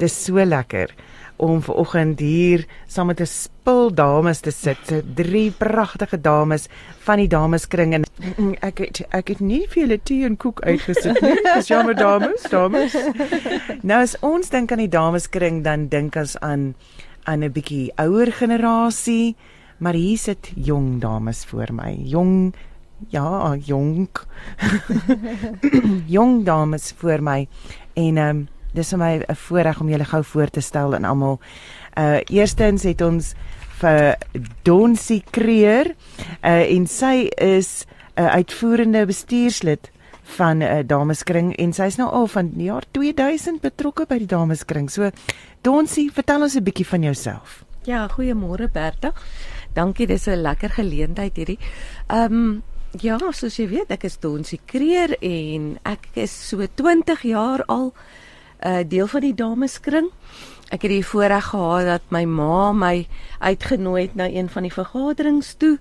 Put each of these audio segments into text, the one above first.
Dis so lekker om vanoggend hier saam met 'n spul dames te sit. So drie pragtige dames van die dameskring en ek het, ek het nie vir julle tee en koek uitgesit nie. Dis jammer dames, dames. Nou as ons dink aan die dameskring dan dink ons aan aan 'n bietjie ouer generasie, maar hier sit jong dames voor my. Jong ja, jonk. jong dames voor my en ehm um, dis vir my 'n voorreg om julle gou voor te stel aan almal. Uh eerstens het ons vir Donsie Kreer uh en sy is 'n uh, uitvoerende bestuurslid van 'n uh, dameskring en sy's nou al van die jaar 2000 betrokke by die dameskring. So Donsie, vertel ons 'n bietjie van jouself. Ja, goeiemôre Berta. Dankie, dis 'n lekker geleentheid hierdie. Ehm um, ja, soos jy weet, ek is Donsie Kreer en ek is so 20 jaar al uh, deel van die dameskring. Ek het die voorreg gehad dat my ma my uitgenooi het na een van die vergaderings toe.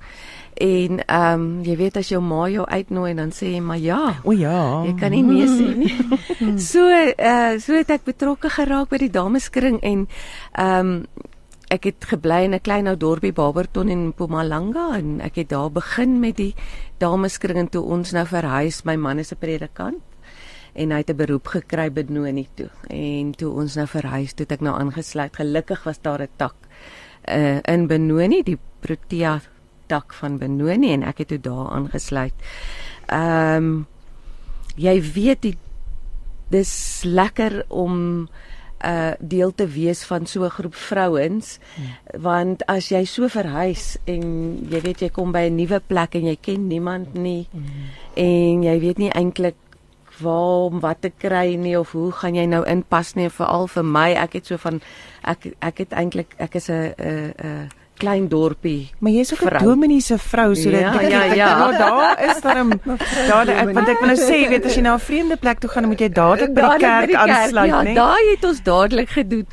En ehm um, jy weet as jou ma jou uitnooi dan sê jy maar ja. O ja. Jy kan nie nee sê nie. so uh so het ek betrokke geraak by die dameskring en ehm um, ek het gebly in 'n klein ou dorpie Barberton in Mpumalanga en ek het daar begin met die dameskring en toe ons nou verhuis. My man is 'n predikant en hy het 'n beroep gekry by Noni toe. En toe ons nou verhuis, toe het ek nou aangesluit. Gelukkig was daar 'n tak uh in Benoni, die Protea tak van Benoni en ek het toe daar aangesluit. Ehm um, jy weet die dis lekker om uh deel te wees van so 'n groep vrouens hmm. want as jy so verhuis en jy weet jy kom by 'n nuwe plek en jy ken niemand nie hmm. en jy weet nie eintlik waar om wat te kry nie of hoe gaan jy nou inpas nie veral vir my ek het so van ek ek het eintlik ek is 'n 'n 'n klein dorpie. Maar jy's ook 'n dominee se vrou so dat ja, ja, ja. Nou daar is daar 'n daar ek want ek wil nou sê weet as jy na 'n vreemde plek toe gaan dan moet jy dadelik by die kerk aansluit, ja, nee. Ja, daai het ons dadelik gedoen.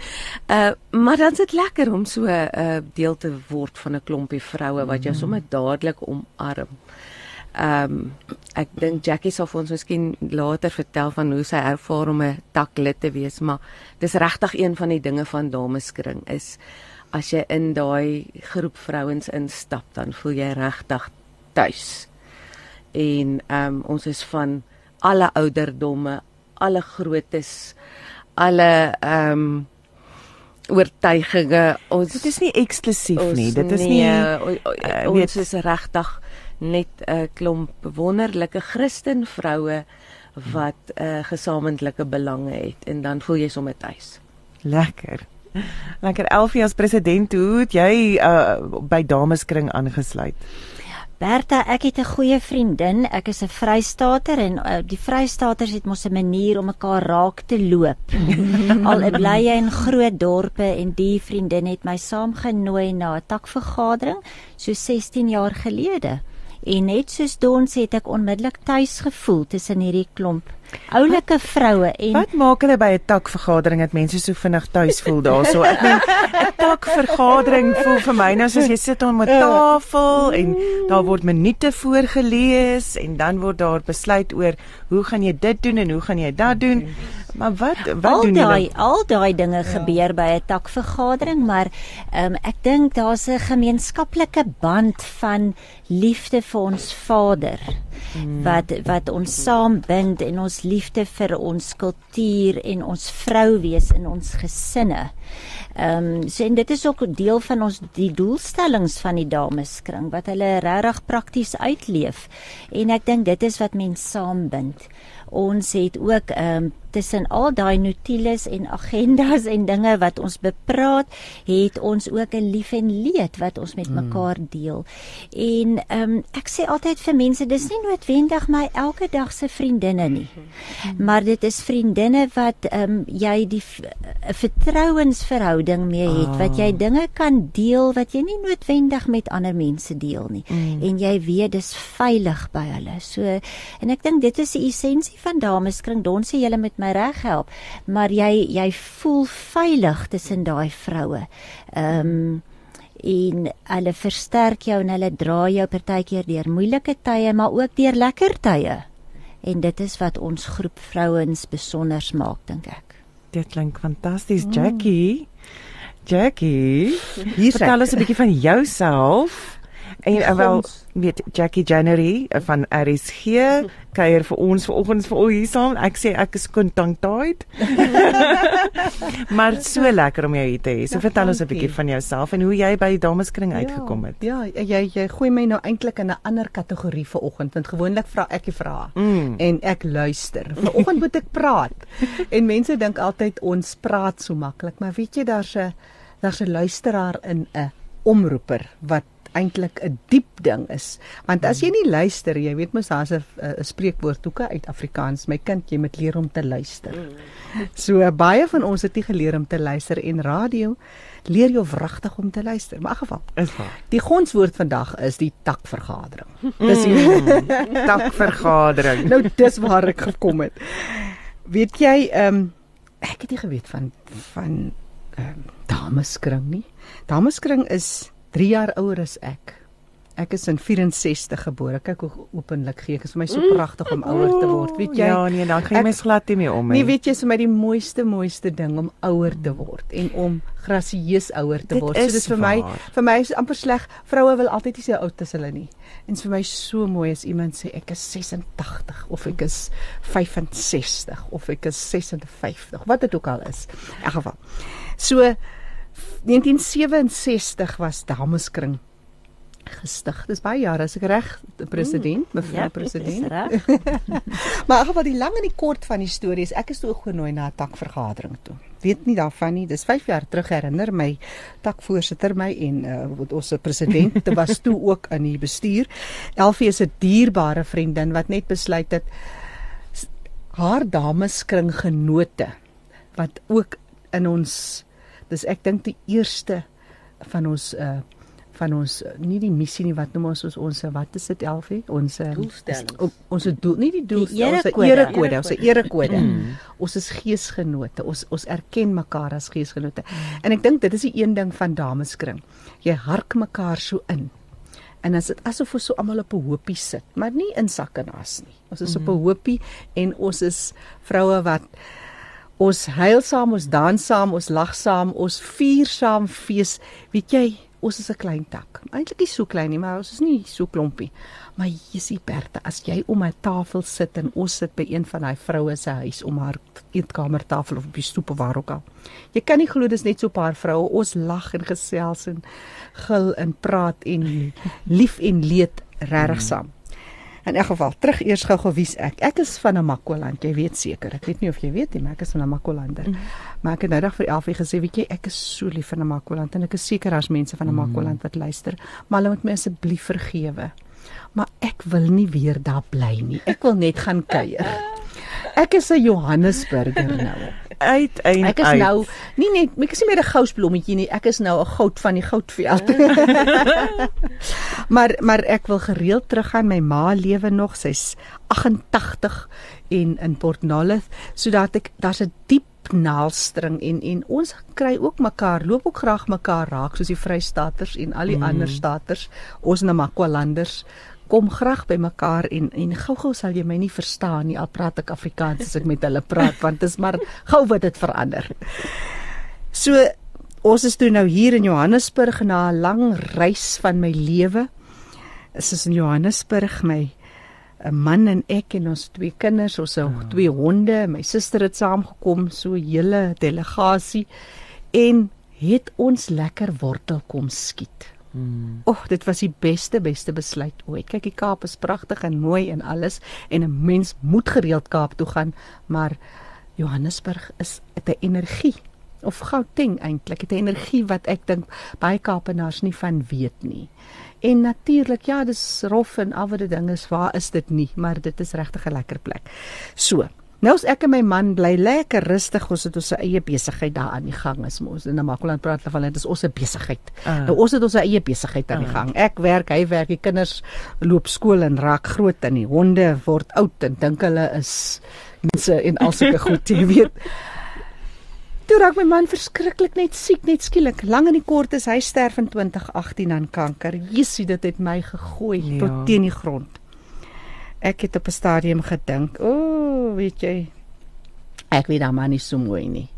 Uh maar dan's dit lekker om so 'n uh, deel te word van 'n klompie vroue wat jou sommer dadelik omarm. Ehm um, ek dink Jackie sal vir ons miskien later vertel van hoe sy ervaar om 'n taklid te wees, maar dis regtig een van die dinge van dameskring is as jy in daai groep vrouens instap, dan voel jy regtig tuis. En ehm um, ons is van alle ouderdomme, alle groottes, alle ehm um, oortuigings. Ons dit is nie eksklusief nie. Dit is nie uh, ons weet, is regtig net 'n klomp wonderlike Christen vroue wat 'n uh, gesamentlike belange het en dan voel jy sommer tuis. Lekker. Lekker Elfie as president, hoe het jy uh, by dameskring aangesluit? Bertha, ek het 'n goeie vriendin. Ek is 'n Vrystater en uh, die Vrystaters het mos 'n manier om mekaar raak te loop. Al bly jy in groot dorpe en die vriendin het my saamgenooi na 'n takvergadering so 16 jaar gelede. En net soos Don sê, het ek onmiddellik tuis gevoel tussen hierdie klomp oulike vroue en Wat maak hulle by 'n takvergadering dat mense so vinnig tuis voel daarso? Ek meen 'n takvergadering voel vir my nou soos jy sit om 'n tafel en daar word minute voorgeles en dan word daar besluit oor hoe gaan jy dit doen en hoe gaan jy dat doen. Maar wat wat al doen jy? Al al daai dinge ja. gebeur by 'n takvergadering, maar um, ek dink daar's 'n gemeenskaplike band van liefde vir ons Vader hmm. wat wat ons saambind en ons liefde vir ons kultuur en ons vrou wees in ons gesinne. Ehm um, so en dit is ook deel van ons die doelstellings van die dameskring wat hulle regtig prakties uitleef. En ek dink dit is wat mense saambind. Ons het ook ehm um, tussen al daai notules en agendas en dinge wat ons bepraat, het ons ook 'n lief en leed wat ons met mm. mekaar deel. En ehm um, ek sê altyd vir mense, dis nie noodwendig my elke dag se vriendinne nie. Mm. Maar dit is vriendinne wat ehm um, jy die 'n vertrouensverhouding mee het, wat jy ah. dinge kan deel wat jy nie noodwendig met ander mense deel nie. Mm. En jy weet dis veilig by hulle. So en ek dink dit is die essensie van dameskring. Don sê julle met my my reg help, maar jy jy voel veilig tussen daai vroue. Ehm um, en hulle versterk jou en hulle dra jou partykeer deur moeilike tye, maar ook deur lekker tye. En dit is wat ons groep vrouens besonder maak, dink ek. Dit klink fantasties, Jackie. Jackie, hier vertel ons 'n bietjie van jouself. En uh, wel weet Jackie January uh, van RSG kuier vir ons vanoggend vir al hier saam. Ek sê ek is kontantaid. maar so lekker om jou hier te hê. So ja, vertel ons 'n bietjie van jouself en hoe jy by die dameskring ja, uitgekom het. Ja, jy jy gooi my nou eintlik in 'n ander kategorie vanoggend want gewoonlik vra ek die vrae mm. en ek luister. Vanoggend moet ek praat. en mense dink altyd ons praat so maklik, maar weet jy daar's 'n daar's 'n luisteraar in 'n omroeper wat eintlik 'n diep ding is. Want as jy nie luister, jy weet mos daar's 'n 'n spreekwoord hoeke uit Afrikaans, my kind, jy moet leer om te luister. So baie van ons het nie geleer om te luister en radio leer jou wragtig om te luister. Maar in geval, is waar. Die grondswoord vandag is die takvergadering. Dis die mm, takvergadering. nou dis waar ek gekom het. Weet jy, ehm um, ek het nie geweet van van ehm um, dameskring nie. Dameskring is 3 jaar ouer as ek. Ek is in 64 gebore. Kyk hoe openlik gee ek. Dit is vir my so mm. pragtig om ouer te word. Weet jy? Ja, nee, dan gaan jy mens glad nie meer om nie. Nee, weet jy, is vir my die mooiste mooiste ding om ouer te word en om grasieus ouer te word. Dit so dis vir my vir my is amper sleg. Vroue wil altyd sê oud is hulle nie. En vir my so mooi as iemand sê ek is 86 of ek is 65 of ek is 56. Wat dit ook al is. In elk geval. So 1967 was Dameskring gestig. Dis baie jare as ek reg, president, mm, mevrou ja, president. maar wat die lang en die kort van die storie is, ek is toe genooi na 'n takvergadering toe. Weet nie daarvan nie. Dis 5 jaar terug herinner my takvoorsitter my en uh, ons president was toe ook in die bestuur. Elfie is 'n dierbare vriendin wat net besluit het haar dameskring genote wat ook in ons dis ek dink die eerste van ons uh van ons nie die missie nie wat noem ons ons ons wat is dit Elfie ons doelstellings. ons doel nie die doel die ons erekode. ons erekode. Mm. ons is geesgenote. Ons ons erken mekaar as geesgenote. En ek dink dit is die een ding van dameskring. Jy hark mekaar so in. En as dit asof ons so almal op 'n hoopie sit maar nie in sak en as nie. Ons is mm. op 'n hoopie en ons is vroue wat Ons huil saam, ons dans saam, ons lag saam, ons vier saam fees. Weet jy, ons is 'n klein tak. Eintlik nie so klein nie, maar ons is nie so klompie. Maar Jessie Bertha, as jy om 'n tafel sit en ons sit by een van daai vroue se huis om haar eetkamertafel of op die stoep of waar ook al. Jy kan nie glo dis net so 'n paar vroue. Ons lag en gesels en gil en praat en lief en leed regtig saam. In elk geval, terug eers gou-gou wie's ek. Ek is van Namakoland, jy weet seker. Ek weet nie of jy weet nie, maar ek is van Namakolander. Mm. Maar ek het nou dag vir Elfie gesê, weet jy, ek is so lief vir Namakoland en ek is seker daar's mense van Namakoland wat luister, maar hulle moet my asseblief vergewe. Maar ek wil nie weer daar bly nie. Ek wil net gaan kuier. Ek is 'n Johannesburger nou uit en ek is uit. nou nie net ek is nie meer 'n gousblommetjie nie. Ek is nou 'n goud van die goudveld. Maar maar ek wil gereeld teruggaan. My ma lewe nog. Sy's 88 en in Port Nolloth sodat ek daar's 'n diep naalstring en en ons kry ook mekaar loop ook graag mekaar raak soos die Vrystaaters en al die mm. ander staters. Ons Namakwalanders kom graag by mekaar en en gou-gou sal jy my nie verstaan nie al praat ek Afrikaans as ek met hulle praat want dit is maar gou wat dit verander. So ons is toe nou hier in Johannesburg na 'n lang reis van my lewe. Is is in Johannesburg my 'n man en ek en ons twee kinders, ons het oh. twee honde, my suster het saamgekom, so hele delegasie en het ons lekker wortel kom skiet. Mm. Oh, dit was die beste beste besluit ooit. Kyk, die Kaap is pragtig en mooi en alles en 'n mens moet gereeld Kaap toe gaan, maar Johannesburg is 'n energie of Gauteng eintlik, 'n energie wat ek dink baie Kaapenaars nie van weet nie. En natuurlik, ja, dis rof en al wat die ding is, waar is dit nie, maar dit is regtig 'n lekker plek. So, Nou as ek en my man bly lekker rustig, ons het ons eie besigheid daar aan die gang. Is ons in Namakoland praat hulle van dit is ons se besigheid. Uh. Nou ons het ons eie besigheid aan die uh. gang. Ek werk, hy werk, die kinders loop skool en raak groot en die honde word oud en dink hulle is mense en al sulke goed, jy weet. Toe raak my man verskriklik net siek, net skielik. Lang en die kort is hy sterf in 2018 aan kanker. Jessie, dit het my gegooi ja. tot teen die grond ek het op 'n stadium gedink, o, oh, weet jy, ek weet dan maar nie so mooi nie.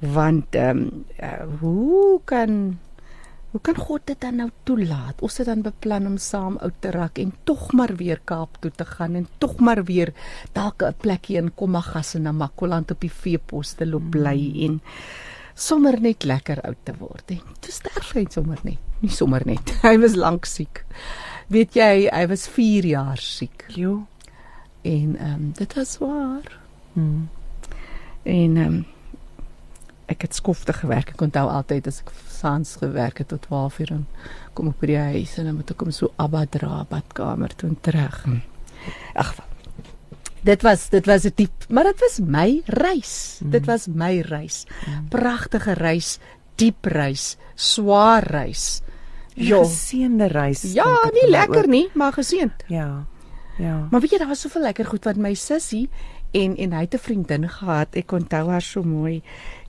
Want ehm um, uh, hoe kan hoe kan God dit dan nou toelaat? Ons het dan beplan om saam oud te raak en tog maar weer Kaap toe te gaan en tog maar weer dalk 'n plekkie in Kommagas en Namakoland op die veepos te loop bly mm. en sommer net lekker oud te word. En toe sterf hy sommer net. Nie sommer net. Hy was lank siek. Weet jy, hy was 4 jaar siek. Jo. En ehm um, dit was swaar. Hmm. En ehm um, ek het skofte gewerk. Ek onthou altyd as ek saans gewerk het tot 12 uur en kom ek by die huis en dan moet ek kom so abba dra badkamer toe en terug. Hmm. Ag Dit was dit was 'n diep, maar dit was my reis. Mm. Dit was my reis. Mm. Pragtige reis, diep reis, swaar reis. Ja, geseënde reis. Ja, nie lekker ook. nie, maar geseënd. Ja. Ja. Maar weet jy, daar was soveel lekker goed wat my sussie en en hy het 'n vriendin gehad. Ek onthou haar so mooi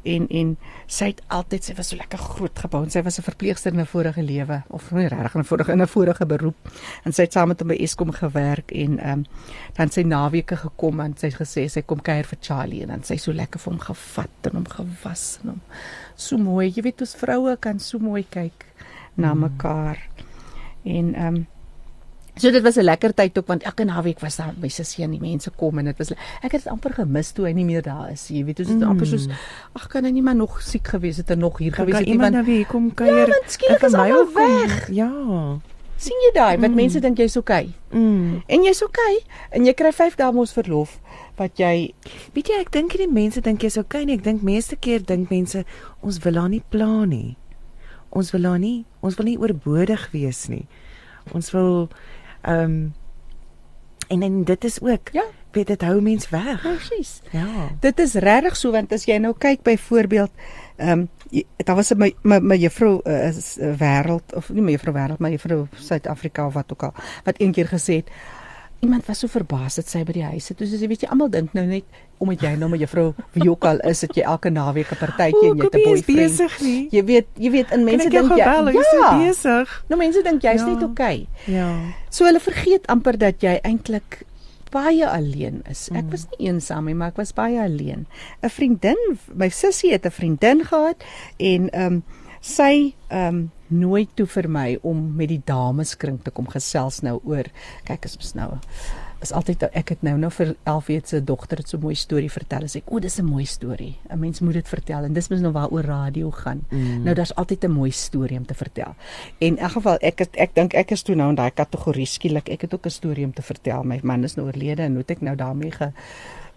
en en sy het altyd sy was so lekker groot gebou. Sy was 'n verpleegster in 'n vorige lewe of nie regtig in 'n vorige in 'n vorige beroep. En sy het saam met hom by Eskom gewerk en ehm um, dan sy naweke gekom en sy het gesê sy kom kuier vir Charlie en dan sy so lekker vir hom gevat en hom gewas en hom so mooi. Jy weet ons vroue kan so mooi kyk na mm. mekaar. En ehm um, So dit was 'n lekker tyd ook want elke naweek was daar my sussie en die mense kom en dit was ek het dit amper gemis toe hy nie meer daar is. Jy weet, dit is mm. amper soos ag kan hy nie maar nog siek gewees het en nog hier gewees het nie want nou weer kom kuier. Ja, skielik is hy weg. Ja. sien jy daai wat mm. mense dink jy's okay. Mm. En jy's okay en jy kry 5 dae mos verlof wat jy weet jy ek dink die mense dink jy's okay nie. Ek dink meeste keer dink mense ons wil haar nie pla nie. Ons wil haar nie ons wil nie oorbodig wees nie. Ons wil Ehm um, en en dit is ook ja, weet dit hou mens weg. Presies. Ja. Dit is regtig so want as jy nou kyk byvoorbeeld ehm um, daar was my my, my juffrou uh, is 'n uh, wêreld of nie my juffrou wêreld maar juffrou Suid-Afrika of wat ook al wat eendag gesê het iemand was so verbaas dat sy by die huis sit. Soos jy weet jy almal dink nou net omdat jy nou met juffrou wie ook al is dat jy elke naweek 'n partytjie en jy het 'n boyfriend. Jy weet jy weet in mense dink jy ja, jy is besig. Nou mense dink jy's ja. net okay. Ja. So hulle vergeet amper dat jy eintlik baie alleen is. Ek mm. was nie eensaam nie, maar ek was baie alleen. 'n Vriendin, my sussie het 'n vriendin gehad en ehm um, sy ehm um, nooit toe vir my om met die dameskring te kom gesels nou oor kyk as ons nou is altyd ek het nou nou vir Elfie se dogter het so 'n mooi storie vertel en sê o dis 'n mooi storie. 'n mens moet dit vertel en dis mos nou waaroor radio gaan. Mm. nou daar's altyd 'n mooi storie om te vertel. En in elk geval ek het, ek dink ek is toe nou in daai kategorie skielik ek het ook 'n storie om te vertel. My man is nou oorlede en hoe het ek nou daarmee ge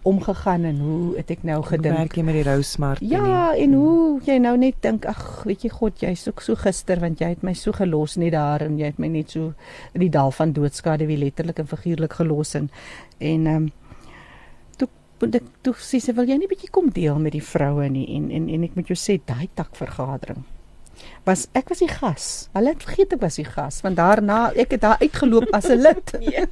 omgegaan en hoe het ek nou gedink? werk jy met die rousmart ja en hoe jy nou net dink ag weet jy god jy's ook so gister want jy het my so gelos net daar en jy het my net so in die dal van doodskade wie letterlik en figuurlik gelos en en ehm um, toe ek toe sê sy wil jy nie bietjie kom deel met die vroue nie? En en en ek moet jou sê daai tak vergadering was ek was die gas. Hulle het vergeet ek was die gas want daarna ek het daar uitgeloop as 'n lid. nee.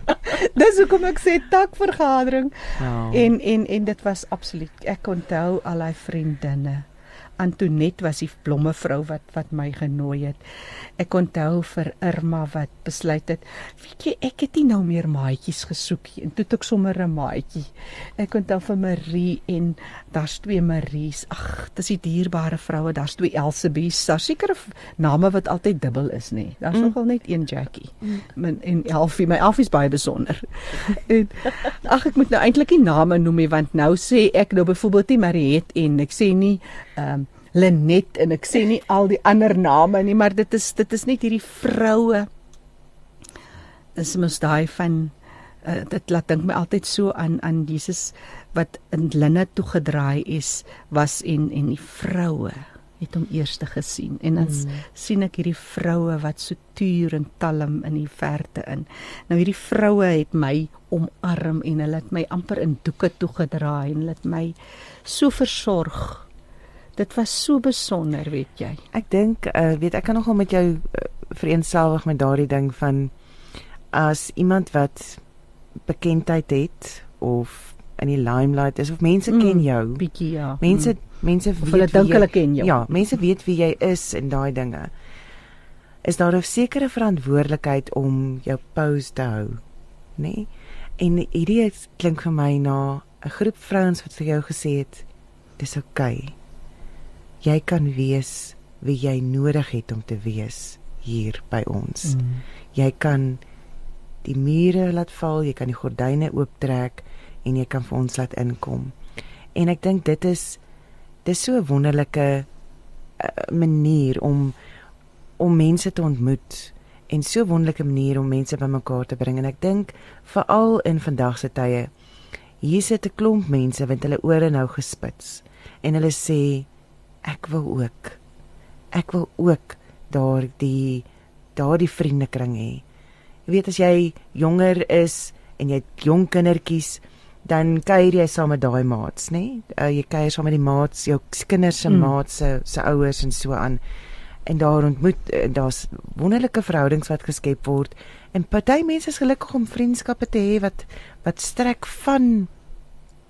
Dis hoekom ek sê tak vergadering. Oh. En en en dit was absoluut ek onthou al daai vriendinne. Antoinette was die blomme vrou wat wat my genooi het. Ek onthou vir Irma wat besluit het, weet jy, ek het nie nou meer maatjies gesoek nie en toe het ek sommer 'n maatjie. Ek onthou vir Marie en daar's twee Maries. Ag, dis die dierbare vroue, daar's twee Elsabies. Daar's sekere name wat altyd dubbel is, nê. Daar's mm. nogal net een Jackie. Mm. En Elfie, my Elfie is baie besonder. en ag, ek moet nou eintlik nie name noem nie want nou sê ek nou byvoorbeeld nie Mariet en ek sê nie ehm um, Lenet en ek sê nie al die ander name nie, maar dit is dit is net hierdie vroue. Is mos daai van uh, dit laat dink my altyd so aan aan Jesus wat in linne toegedraai is was en en die vroue het hom eerste gesien en dan mm. sien ek hierdie vroue wat so tuur en talm in die verte in. Nou hierdie vroue het my omarm en hulle het my amper in doeke toegedraai en hulle het my so versorg dit was so besonder, weet jy. Ek dink uh weet ek kan nogal met jou uh, vereenselwig met daardie ding van as iemand wat bekendheid het of in die limelight is of mense mm, ken jou bietjie ja. Mense mm. mense weet hulle dink hulle ken jou. Ja, mense weet wie jy is en daai dinge. Is daar 'n sekere verantwoordelikheid om jou pose te hou, nê? Nee? En hierdie klink vir my na 'n groep vrouens wat vir jou gesê het dis oukei. Okay jy kan wees wie jy nodig het om te wees hier by ons. Mm. Jy kan die mure laat val, jy kan die gordyne ooptrek en jy kan vir ons laat inkom. En ek dink dit is dis so 'n wonderlike uh, manier om om mense te ontmoet en so wonderlike manier om mense bymekaar te bring en ek dink veral in vandag se tye hier sit 'n klomp mense wat hulle ore nou gespits en hulle sê ek wil ook ek wil ook daardie daardie vriendekring hê. Jy weet as jy jonger is en jy het jong kindertjies dan kuier jy saam met daai maats, nê? Uh, jy kuier saam met die maats, jou kinders se mm. maats se se ouers en so aan en daar ontmoet en daar's wonderlike verhoudings wat geskep word en party mense is gelukkig om vriendskappe te hê wat wat strek van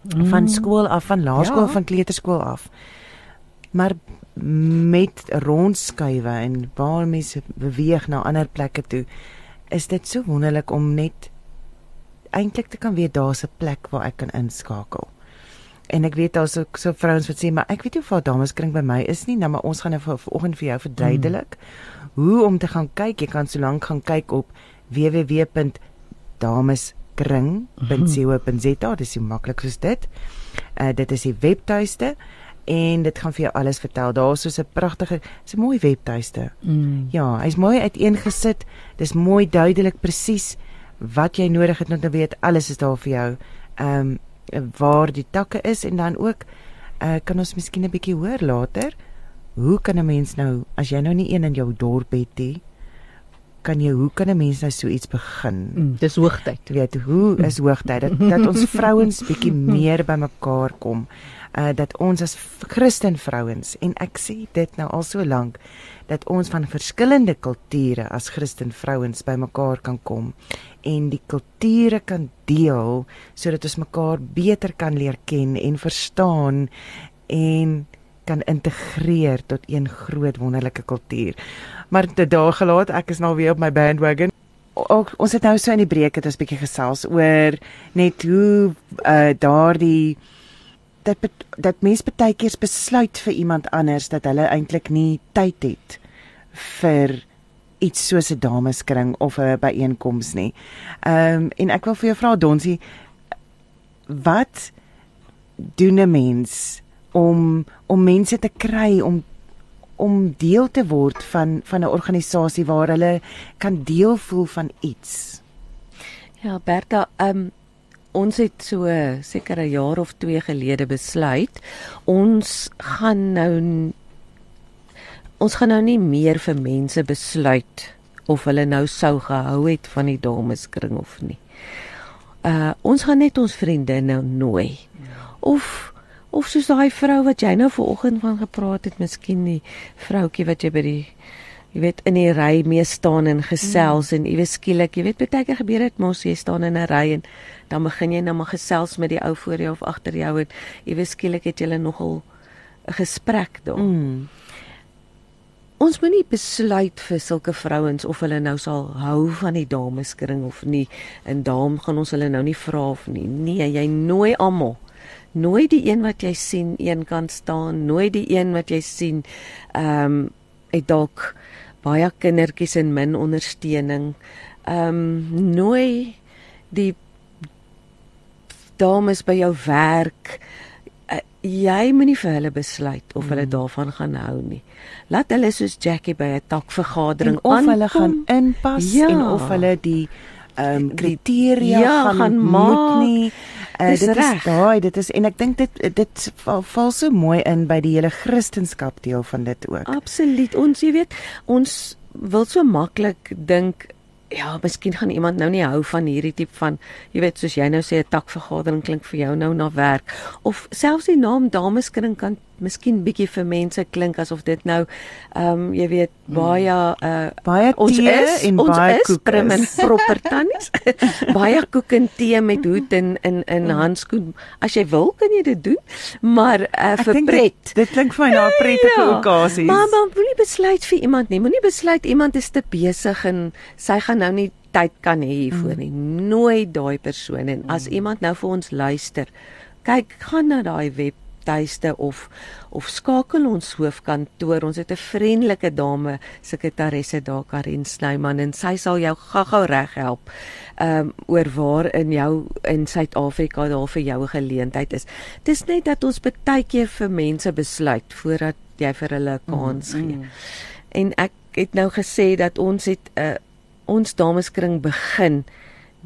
mm. van skool af van laerskool ja. van kleuterskool af maar met rondskuiwe en waar mense beweeg na ander plekke toe is dit so wonderlik om net eintlik te kan weet daar's 'n plek waar ek kan inskakel. En ek weet daar's so, so vrouens wat sê maar ek weet nie of daar dames kring by my is nie. Nou maar ons gaan nou vanoggend vir jou verduidelik mm. hoe om te gaan kyk. Jy kan so lank gaan kyk op www.dameskring.co.za dis so maklik soos dit. Uh, dit is die webtuiste en dit gaan vir jou alles vertel. Daar's so 'n pragtige so 'n mooi webtuiste. Mm. ja hy's mooi uiteengesit. Dis mooi duidelik presies wat jy nodig het om te weet alles is daar vir jou. Ehm um, waar die takke is en dan ook uh, kan ons miskien 'n bietjie hoor later hoe kan 'n mens nou as jy nou nie een in jou dorp het nie kan jy hoe kan 'n mens nou so iets begin? Mm, dis hoogtyd. Weet hoe is hoogtyd? Dat, dat ons vrouens bietjie meer bymekaar kom uh, dat ons as Christen vrouens en ek sê dit nou al so lank dat ons van verskillende kulture as Christen vrouens bymekaar kan kom en die kulture kan deel sodat ons mekaar beter kan leer ken en verstaan en kan integreer tot een groot wonderlike kultuur. Maar te daag gelaat, ek is nou weer op my bandwagon. Ook ons het nou so in die breek het ons bietjie gesels oor net hoe uh daardie dat dat mense baie keer besluit vir iemand anders dat hulle eintlik nie tyd het vir iets soos 'n dameskring of 'n byeenkoms nie. Ehm um, en ek wil vir jou vra Donsie wat doen 'n mens om om mense te kry om om deel te word van van 'n organisasie waar hulle kan deel voel van iets. Ja, Berta, ehm um, ons het so seker 'n jaar of 2 gelede besluit ons gaan nou ons gaan nou nie meer vir mense besluit of hulle nou sou gehou het van die dameskring of nie. Uh ons gaan net ons vriende nou nooi. Of of soos daai vrou wat jy nou vanoggend van gepraat het, miskien die vroutjie wat jy by die jy weet in die ry mee staan en gesels mm. en iewes skielik, jy weet baie keer gebeur dit mos jy staan in 'n ry en dan begin jy nou maar gesels met die ou voor jou of agter jou en iewes skielik het jy nogal 'n gesprek daar. Mm ons moenie besluit vir sulke vrouens of hulle nou sal hou van die dameskring of nie. En daarom gaan ons hulle nou nie vra of nie. Nee, jy nooi almal. Nooi die een wat jy sien een kant staan, nooi die een wat jy sien ehm um, het dalk baie kindertjies en min ondersteuning. Ehm um, nooi die dames by jou werk jy moenie vir hulle besluit of hulle mm. daarvan gaan hou nie. Laat hulle soos Jackie by 'n takvergadering of aankom, hulle gaan inpas ja. en of hulle die ehm um, kriteria ja, gaan, gaan maak nie. Uh, dit is daai, dit is en ek dink dit dit val, val so mooi in by die hele Christendom deel van dit ook. Absoluut. Ons jy weet, ons wil so maklik dink ja, miskien gaan iemand nou nie hou van hierdie tipe van, jy weet, soos jy nou sê 'n takvergadering klink vir jou nou na werk of selfs die naam dameskring kan miskien bietjie vir mense klink asof dit nou ehm um, jy weet baie uh baie ons is en ons baie is prim en proper tannies. Baie koek en tee met hoed en in in mm. handskoen. As jy wil kan jy dit doen maar uh, vir pret dit, dit klink vir my na 'n prettige ja, okasie maar maar moenie besluit vir iemand nie. Moenie besluit iemand is te besig en sy gaan nou nie tyd kan hê hiervoor mm. nie. Nooi daai persoon. En as mm. iemand nou vir ons luister kyk gaan na daai web tuiste of of skakel ons hoofkantoor. Ons het 'n vriendelike dame sekretaresse daar Karin Snyman en sy sal jou gou-gou reg help. Ehm um, oor waar in jou in Suid-Afrika daar vir jou 'n geleentheid is. Dis net dat ons baie keer vir mense besluit voordat jy vir hulle 'n kans gee. Mm, mm. En ek het nou gesê dat ons het 'n uh, ons dameskring begin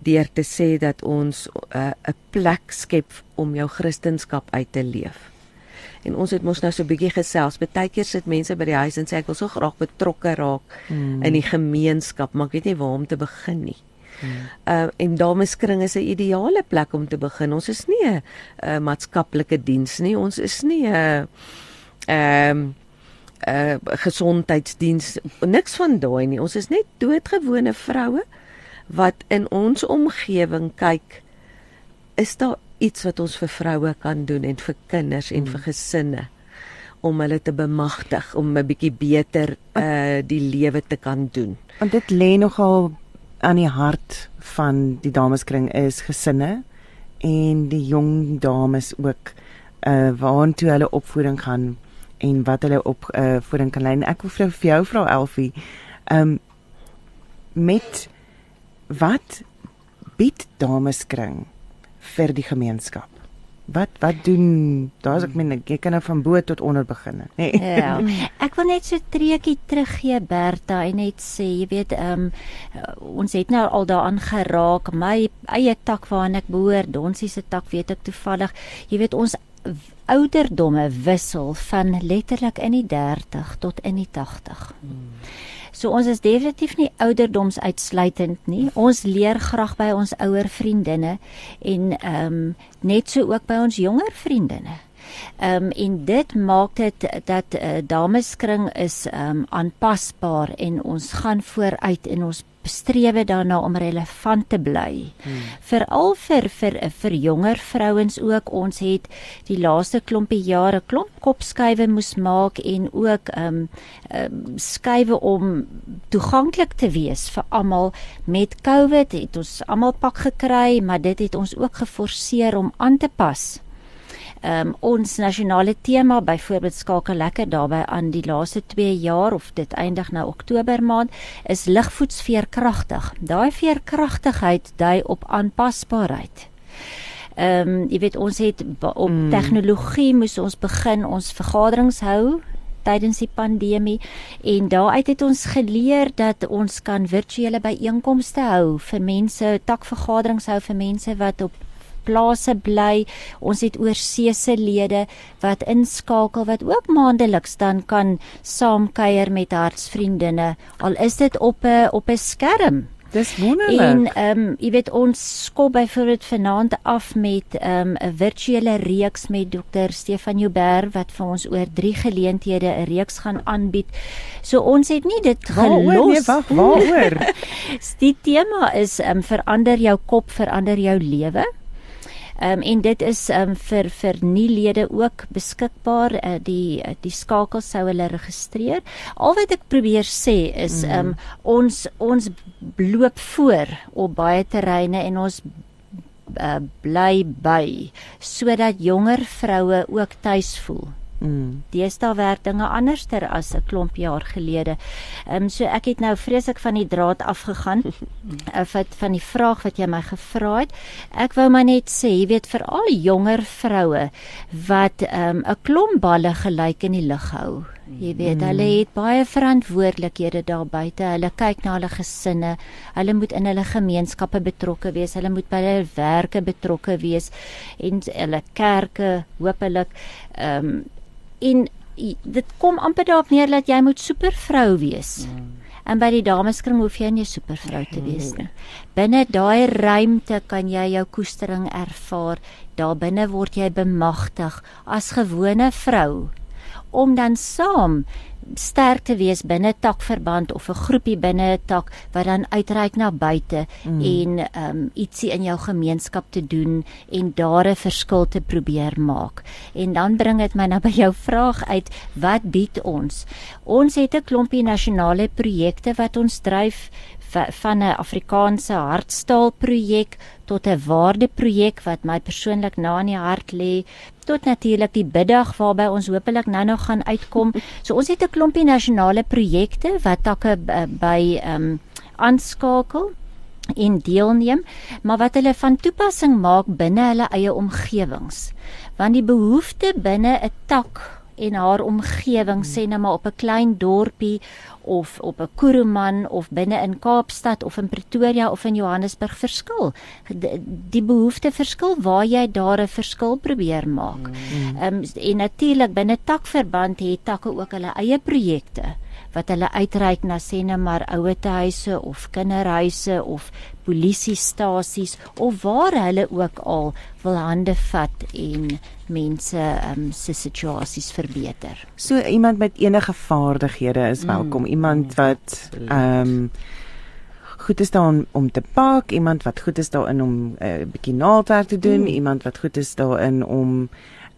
deur te sê dat ons 'n uh, 'n plek skep om jou kristendom uit te leef. En ons het mos nou so 'n bietjie gesels. Partykeer sit mense by die huis en sê ek wil so graag betrokke raak mm. in die gemeenskap, maar ek weet nie waar om te begin nie. Mm. Uh en dameskring is 'n ideale plek om te begin. Ons is nie 'n uh, maatskaplike diens nie. Ons is nie 'n uh, ehm um, uh gesondheidsdiens niks van daai nie. Ons is net doodgewone vroue wat in ons omgewing kyk. Is daar iets wat ons vir vroue kan doen en vir kinders en vir hmm. gesinne om hulle te bemagtig om 'n bietjie beter uh die lewe te kan doen? Want dit lê nogal aan die hart van die dameskring is gesinne en die jong dames ook uh waartoe hulle opvoeding gaan en wat hulle op uh voeding kan lei. Ek wil vir jou vra Elfie, um met wat bied dameskring vir die gemeenskap? Wat wat doen daar's ek meen ek kan nou van bo tot onder begin nê. Nee. Ja. Ek wil net so treetjie teruggee Berta en net sê jy weet ehm um, ons het nou al daaraan geraak my eie tak waarna ek behoort Donsie se tak weet ek toevallig jy weet ons ouderdomme wissel van letterlik in die 30 tot in die 80. Hmm. So ons is definitief nie ouderdoms uitsluitend nie. Ons leer graag by ons ouer vriendinne en ehm um, net so ook by ons jonger vriendinne. Ehm um, en dit maak dit dat uh, dameskring is ehm um, aanpasbaar en ons gaan vooruit en ons strewe daarna om relevant te bly. Hmm. Veral vir vir vir jonger vrouens ook. Ons het die laaste klompie jare klomp kopskuive moes maak en ook ehm um, um, skuwe om toeganklik te wees vir almal. Met COVID het ons almal pak gekry, maar dit het ons ook geforseer om aan te pas um, ons nasionale tema byvoorbeeld skakel lekker daarbey aan die laaste 2 jaar of dit eindig nou Oktober maand is ligvoets veerkragtig. Daai veerkragtigheid dui op aanpasbaarheid. Ehm um, jy weet ons het op mm. tegnologie moes ons begin ons vergaderings hou tydens die pandemie en daaruit het ons geleer dat ons kan virtuele byeenkomste hou vir mense takvergaderings hou vir mense wat op plase bly. Ons het oorseese lede wat inskakel wat ook maandeliks dan kan saamkuier met hartsvriendinne. Al is dit op 'n op 'n skerm. Dis wonderlik. En ehm um, jy weet ons skop byvoorbeeld vanaand af met ehm um, 'n virtuele reeks met dokter Stefan Joubert wat vir ons oor drie geleenthede 'n reeks gaan aanbied. So ons het nie dit gelos. Nee, wag, waaroor? die tema is ehm um, verander jou kop, verander jou lewe. Ehm um, en dit is ehm um, vir vir nuulede ook beskikbaar. Uh, die uh, die skakels sou hulle registreer. Al wat ek probeer sê is mhm. ehm mm. um, ons ons loop voor op baie terreine en ons uh, bly by sodat jonger vroue ook tuis voel. Mm. Deesdae werk dinge anderster as 'n klomp jaar gelede. Ehm um, so ek het nou vreeslik van die draad afgegaan uh, van die vraag wat jy my gevra het. Ek wou maar net sê, jy weet vir al jonger vroue wat ehm um, 'n klomp balle gelyk in die lug hou. Jy weet, mm. hulle het baie verantwoordelikhede daar buite. Hulle kyk na hulle gesinne. Hulle moet in hulle gemeenskappe betrokke wees. Hulle moet by hulle werke betrokke wees en hulle kerke hopelik ehm um, en dit kom amper daarop neer dat jy moet supervrou wees. Mm. En by die dameskring hoef jy nie supervrou te wees nie. Binne daai ruimte kan jy jou koestering ervaar. Daar binne word jy bemagtig as gewone vrou om dan saam sterk te wees binne takverband of 'n groepie binne 'n tak wat dan uitreik na buite mm. en um ietsie in jou gemeenskap te doen en daar 'n verskil te probeer maak. En dan bring dit my nou by jou vraag uit, wat bied ons? Ons het 'n klompie nasionale projekte wat ons dryf va- van 'n Afrikaanse hartstaal projek tot 'n waardeprojek wat my persoonlik na in die hart lê tot natuurlik die biddag waarby ons hopelik nou-nou gaan uitkom. So ons het 'n klompie nasionale projekte wat takke b- by ehm um, aanskakel en deelneem, maar wat hulle van toepassing maak binne hulle eie omgewings. Want die behoefte binne 'n tak en haar omgewing sê nou maar op 'n klein dorpie of op 'n Kuruman of binne in Kaapstad of in Pretoria of in Johannesburg verskil. Die, die behoefte verskil waar jy daar 'n verskil probeer maak. Ehm um, en natuurlik binne takverband het takke ook hulle eie projekte wat hulle uitreik na net maar ouetehuise of kinderhuise of polisiestasies of waar hulle ook al wil hande vat en mense um, se situasies verbeter. So iemand met enige vaardighede is welkom. Iemand wat ehm um, goed is daarin om te pak, iemand wat goed is daarin om 'n uh, bietjie naaldwerk te doen, mm. iemand wat goed is daarin om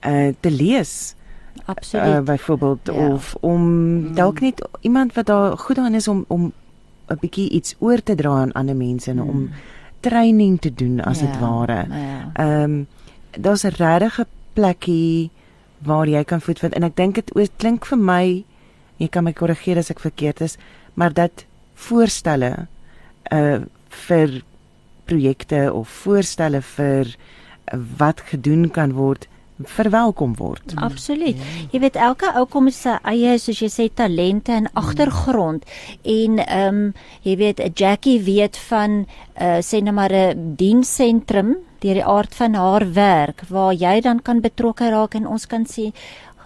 uh, te lees. Absoluut. Uh, byvoorbeeld Ja. ja. of om dalk net iemand wat daar goed daarin is om om 'n bietjie iets oor te dra aan ander mense en om training te doen as dit ware. Ja. Ehm um, daar's 'n regte plekkie waar jy kan voet vind en ek dink dit klink vir my jy kan my korrigeer as ek verkeerd is, maar dat voorstelle uh vir projekte of voorstelle vir wat gedoen kan word verwelkom word. Absoluut. Jy weet elke ou kom sy eie soos jy sê talente en agtergrond en ehm um, jy weet 'n Jackie weet van uh sê nou maar 'n dienssentrum deur die aard van haar werk waar jy dan kan betrokke raak en ons kan sê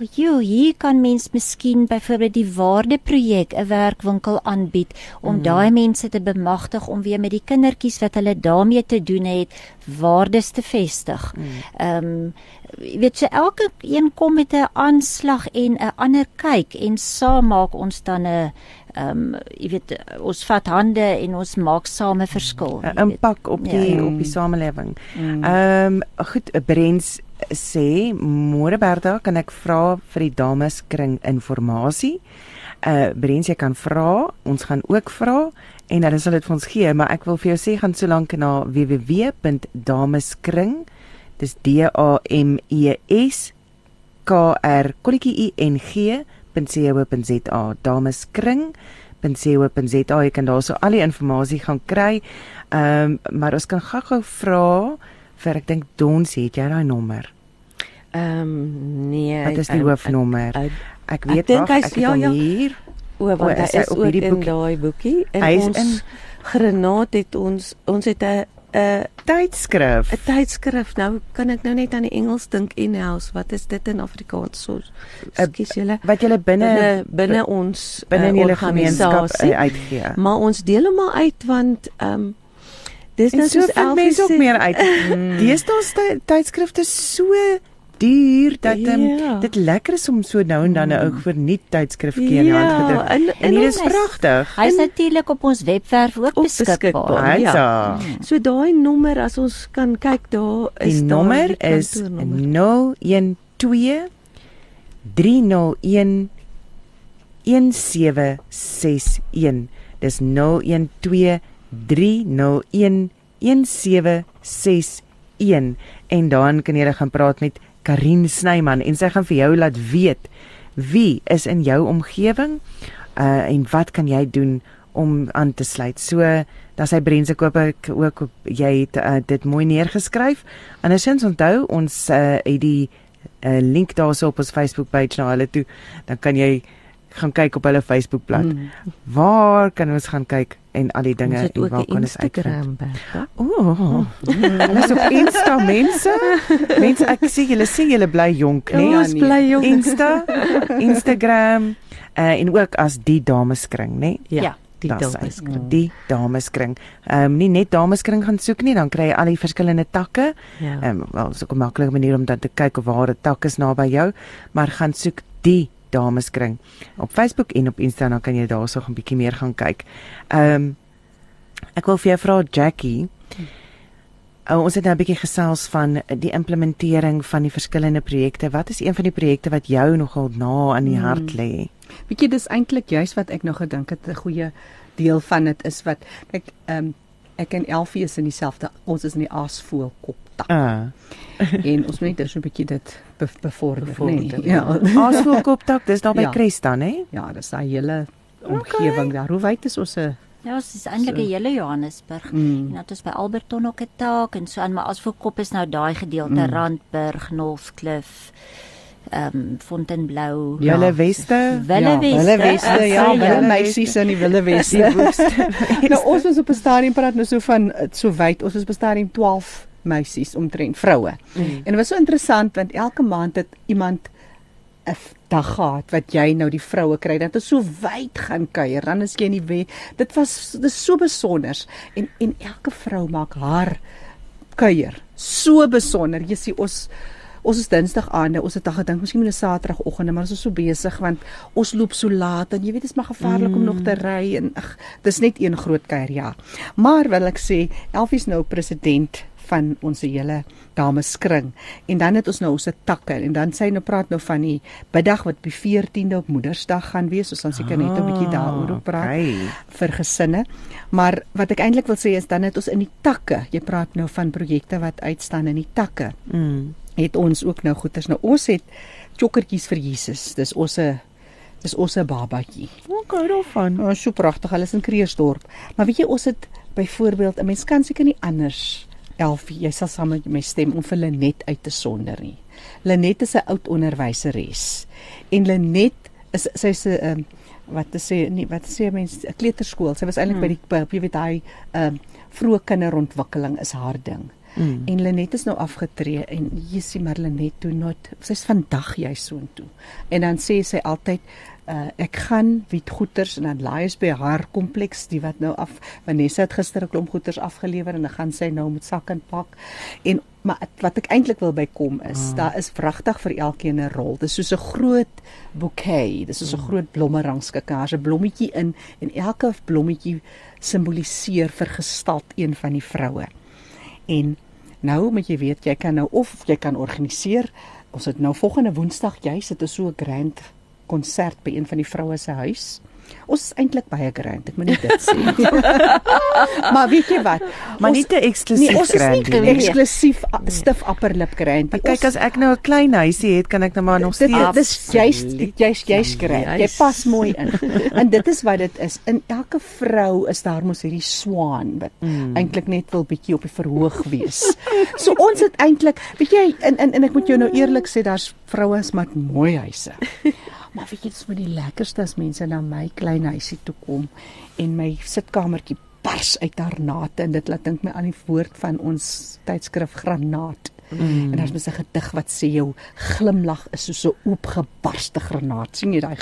Jo, hier kan mens miskien byvoorbeeld die waardeprojek 'n werkwinkel aanbied om mm. daai mense te bemagtig om weer met die kindertjies wat hulle daarmee te doen het, waardes te vestig. Ehm um, jy weet so elke een kom met 'n aanslag en 'n ander kyk en saam maak ons dan 'n ehm um, jy weet ons vat hande en ons maak same verskil. 'n jy impak op die Ja. op die samelewing. Ehm um, goed, Brens sê môre Bertha, kan ek vra vir die dameskring inligting? Uh Brens jy kan vra, ons gaan ook vra en hulle sal dit vir ons gee, maar ek wil vir jou sê gaan so lank na www.dameskring. Dis D A M E S K R kolletjie I N G .co.za dameskring.co.za jy kan daarso al die inligting gaan kry. Ehm um, maar ons kan gou-gou vra vir ek dink Dons het jy daai nommer. Ehm um, nee. Wat is die ehm, hoofnommer? ek- Ek ek weet dink wag, hy's- ek ja, ja. hier. O, want O, hy is hy is ook in daai boekie en Hy is ons in- granaat het ons ons het 'n 'n Tydskrif. 'n tydskrif. Nou kan ek nou net aan die Engels dink in-house. Wat is dit in Afrikaans? So Ekskuus julle. Wat jy binne Binne ons binne in uh, julle gemeenskap uh, uitgee. Maar ons deel hom maar uit want ehm um, dis En nou so Elfie mense ook meer uit. Deesdae is ty- tydskrifte so duur dat um, Ja. dit lekker is om so nou en dan 'n ou vernuut tydskrifkie in die hand Ja, gedruk. en- En, en hier is pragtig. Hy's natuurlik op ons webwerf ook Ook beskikbaar. beskikbaar. ja. Ja. So daai nommer as ons kan kyk daar is Die daar nommer die is kantoornommer. 012 301 1761. Dis 012 301 1761 en dan kan jy gaan praat met Karin Snyman en sy gaan vir jou laat weet wie is in jou omgewing uh, en wat kan jy doen om aan te sluit. So dan sy Brense koop ek ook op, jy het uh, dit mooi neergeskryf. Andersins onthou ons uh, het die uh, link daarso op ons Facebook page na hulle toe. Dan kan jy gaan kyk op hulle Facebook bladsy. Mm. Waar kan ons gaan kyk en al die dinge en waar kan ons uitvind? Instagram Bertha. Ooh. Hulle is op Insta mense. Mense ek sê julle sê julle bly jonk, né? Ja, ons bly jonk. Insta, Instagram uh, en ook as die dameskring, né? Ja. die Dis hy, dameskring. Die dameskring. Ehm um, nie net dameskring gaan soek nie, dan kry jy al die verskillende takke. Ja. Ehm um, wel, so 'n maklike manier om dan te kyk of waar 'n tak is naby jou, maar gaan soek die dameskring op Facebook en op Insta dan kan jy daarso 'n bietjie meer gaan kyk. Ehm um, ek wil vir jou vra Jackie. Uh, ons het nou 'n bietjie gesels van die implementering van die verskillende projekte. Wat is een van die projekte wat jou nogal na aan die hart lê? Weet jy dis eintlik juis wat ek nog gedink het 'n goeie deel van dit is wat kyk ehm um, ek en Elfie is in dieselfde ons is in die aasvoël koptak. Ah. en ons moet net so 'n bietjie dit be bevorder, Bevorder, nee. Ja. Aasvoelkoptak, dis daar by Ja. Cresta, hè? ja, dis daai hele omgewing daar. Hoe wyd is ons 'n Ja, dit is eintlik So. 'n hele Johannesburg. Mm. En het ons by Alberton ook 'n taak en so aan, maar as vir kop is nou daai gedeelte Mm. Randburg, Northcliff, ehm um, Fontainebleau. Ja. Wille Weste. Wille Weste. Wille Weste, ja, wille meisies in die Wille Weste. nou ons was op 'n stadium praat nou so van eh, so wyd. Ons was op 'n stadium 12 meisies omtrent vroue. Mm. En dit was so interessant want elke maand het iemand 'n dag gehad wat jy nou die vroue kry dat dit so wyd gaan kuier. Dan is jy nie weet. Dit was dit is so besonder en en elke vrou maak haar kuier so besonder. Jy sien ons Ons is Dinsdag aande. Ons het al gedink miskien moet 'n Saterdagoggend, maar ons is so besig want ons loop so laat en jy weet dit is maar gevaarlik mm. om nog te ry en ag, dis net een groot kuier, ja. Maar wil ek sê, Elfie is nou president van ons hele dameskring en dan het ons nou ons takke en dan sê hy nou praat nou van die biddag wat op die 14de op Moedersdag gaan wees. Ons gaan seker net 'n bietjie daaroor ook praat Okay. vir gesinne. Maar wat ek eintlik wil sê is dan het ons in die takke, jy praat nou van projekte wat uitstaan in die takke Mm. het ons ook nou goeders. Nou ons het chokkertjies vir Jesus. Dis ons 'n dis ons 'n babatjie. Okay, daarvan. Oh, so pragtig. Hulle is in Kreersdorp. Maar weet jy ons het byvoorbeeld 'n mens kan seker nie anders Elfie, jy sal saam met my stem om vir Lenet uit te sonder nie. Lenet is 'n oud onderwyseres. En Lenet is sy's 'n um, wat te sê nie wat sê mense 'n kleuterskool. Sy was eintlik Hmm. by die by, jy weet daai um, vroeë kinderontwikkeling is haar ding. Mm. En Lenet is nou afgetree en jy sien maar Lenet toe nooit sy's vandag jy soontoe. En dan sê sy altyd uh, ek gaan wit goeters en dan laai ons by haar kompleks die wat nou af Vanessa het gister 'n klomp goeters afgelewer en dan gaan sy nou met sak en pak. En maar wat ek eintlik wil bykom is, Ah. daar is vragtig vir elkeen 'n rol. Dis soos 'n groot bouquet. Dis soos 'n groot blommerangskik. Daar's 'n blommetjie in en elke blommetjie simboliseer vergestalt een van die vroue. En nou moet jy weet jy kan nou of jy kan organiseer. Ons het nou volgende Woensdag juis dit is so 'n grand konsert by een van die vroue se huis. Ons is eintlik baie grand, ek moet net dit sê. maar weet jy wat? Maar Ons- nie te eksklusief Nee, ons is nie grand nie. eksklusief a- stif upper lip grand. Maar kyk as ek nou 'n klein huisie het, kan ek nou maar nog dit steeds dis juist juist juist kry. Jy Juist. pas mooi in. En dit is wat dit is. In elke vrou is daar mos hierdie swaan wat mm. eintlik net wil bietjie op die verhoog wees. so ons het eintlik, weet jy, en en en ek moet jou nou eerlik sê, daar's vrouens met mooi huise. Maar weet jy, dit is met die lekkerste as mense na my klein huisie toe kom en my sitkamertjie bars uit haar nate en dit laat dink my aan die woord van ons tydskrif Granaat. Mm. En daar's mens 'n gedig wat sê jou glimlag is soos 'n oopgebarste granaat. sien jy daai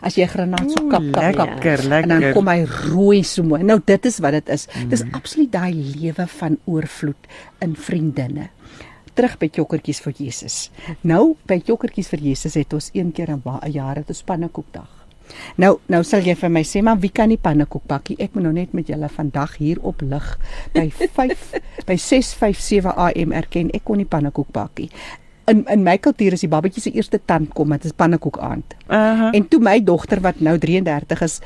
as jy 'n granaat so kap kap kap lekker, en dan lekker. kom hy rooi so mooi. Nou dit is wat dit is. Mm. Dis absoluut daai lewe van oorvloed in vriendinne. Terug by jokkertjies vir Jesus. Nou by jokkertjies vir Jesus het ons een keer 'n wa- 'n jaar het ons pannekoekdag. Nou nou sal jy vir my sê maar wie kan die pannekoek bakkie? Ek moet nou net met julle vandag hier op lig by 5 by 6:57 am erken ek kon nie pannekoek bakkie. In in my kultuur is die babatjie se eerste tand kom, dit is pannekoek aand. Aha. En toe my dogter wat nou 33 is,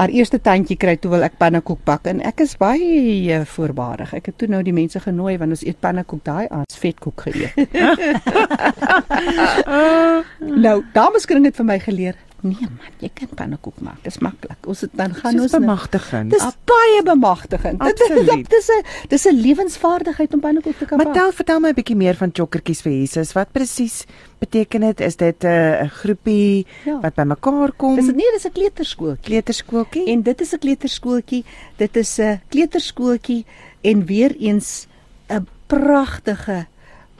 haar eerste tandjie kry, toe wil ek pannekoek bak en ek is baie eh, voorbarig. Ek het toe nou die mense genooi want ons eet pannekoek daai aand, vetkoek geëet. nou, dameskring het vir my geleer, nee man, jy kan pannekoek maak. Dis maklik. Ons het dan gaan ons bemagtigend. Dis baie bemagtigend. Dit is Absoluut. dis 'n dis 'n lewensvaardigheid om pannekoek te kan Maar bak. tel vertel my 'n bietjie meer van chokkertjies vir Jesus. Wat presies beteken dit? Is dit 'n uh, groepie Ja. wat bymekaar kom? Dis nee, dis 'n kleuterskooltjie. kleuterskooltjie? En dit is 'n kleuterskooltjie. Dit is 'n kleuterskooltjie en weer eens 'n pragtige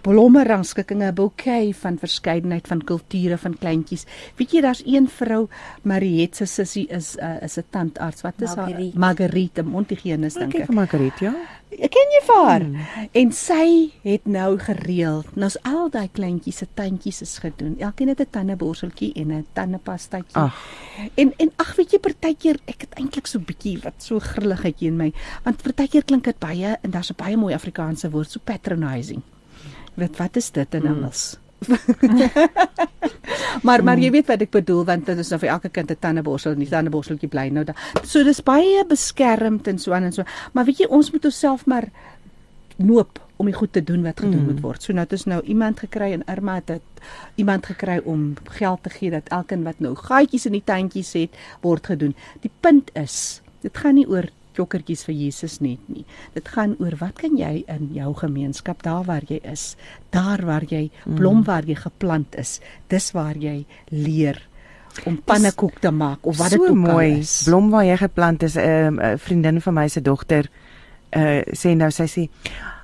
blomme rangskikkinge, 'n bouquet van verskeidenheid van kulture van kleintjies. Weet jy daar's een vrou, Mariette se sussie is uh, is 'n tandarts. Wat is Marguerite. haar Marguerite Montigenis dink Kyk ek. vir Margriet, ja. Ek ken jy haar. Hmm. En sy het nou gereël. Nou al daai kleintjies se tandjies is gedoen. Elkeen het 'n tandeborsteltjie en 'n tandepastaatjie. Ag. En en ag weet jy partykeer ek het eintlik so bietjie wat so grilligheidjie in my want partykeer klink dit baie en daar's 'n baie mooi Afrikaanse woord so patronizing. Weet wat is dit in Engels? maar maar jy weet wat ek bedoel want dit is nou vir elke kind 'n tandeborsel en die tandeborsteltjie bly nou daar. So dis baie beskermd en so aan en so. Maar weet jy ons moet onsself maar noop om die goed te doen wat gedoen mm. moet word. So nou het ons nou iemand gekry en Irma het dit iemand gekry om geld te gee dat elkeen wat nou gaatjies in die tandjies het word gedoen. Die punt is, dit gaan nie oor jokkertjies vir Jesus net nie. Dit gaan oor wat kan jy in jou gemeenskap daar waar jy is, daar waar jy blom waar jy geplant is, dis waar jy leer om pannekoek te maak of wat dit so ook mooi. al is. Blom waar jy geplant is, 'n um, 'n vriendin van my se dogter uh sê nou sy sê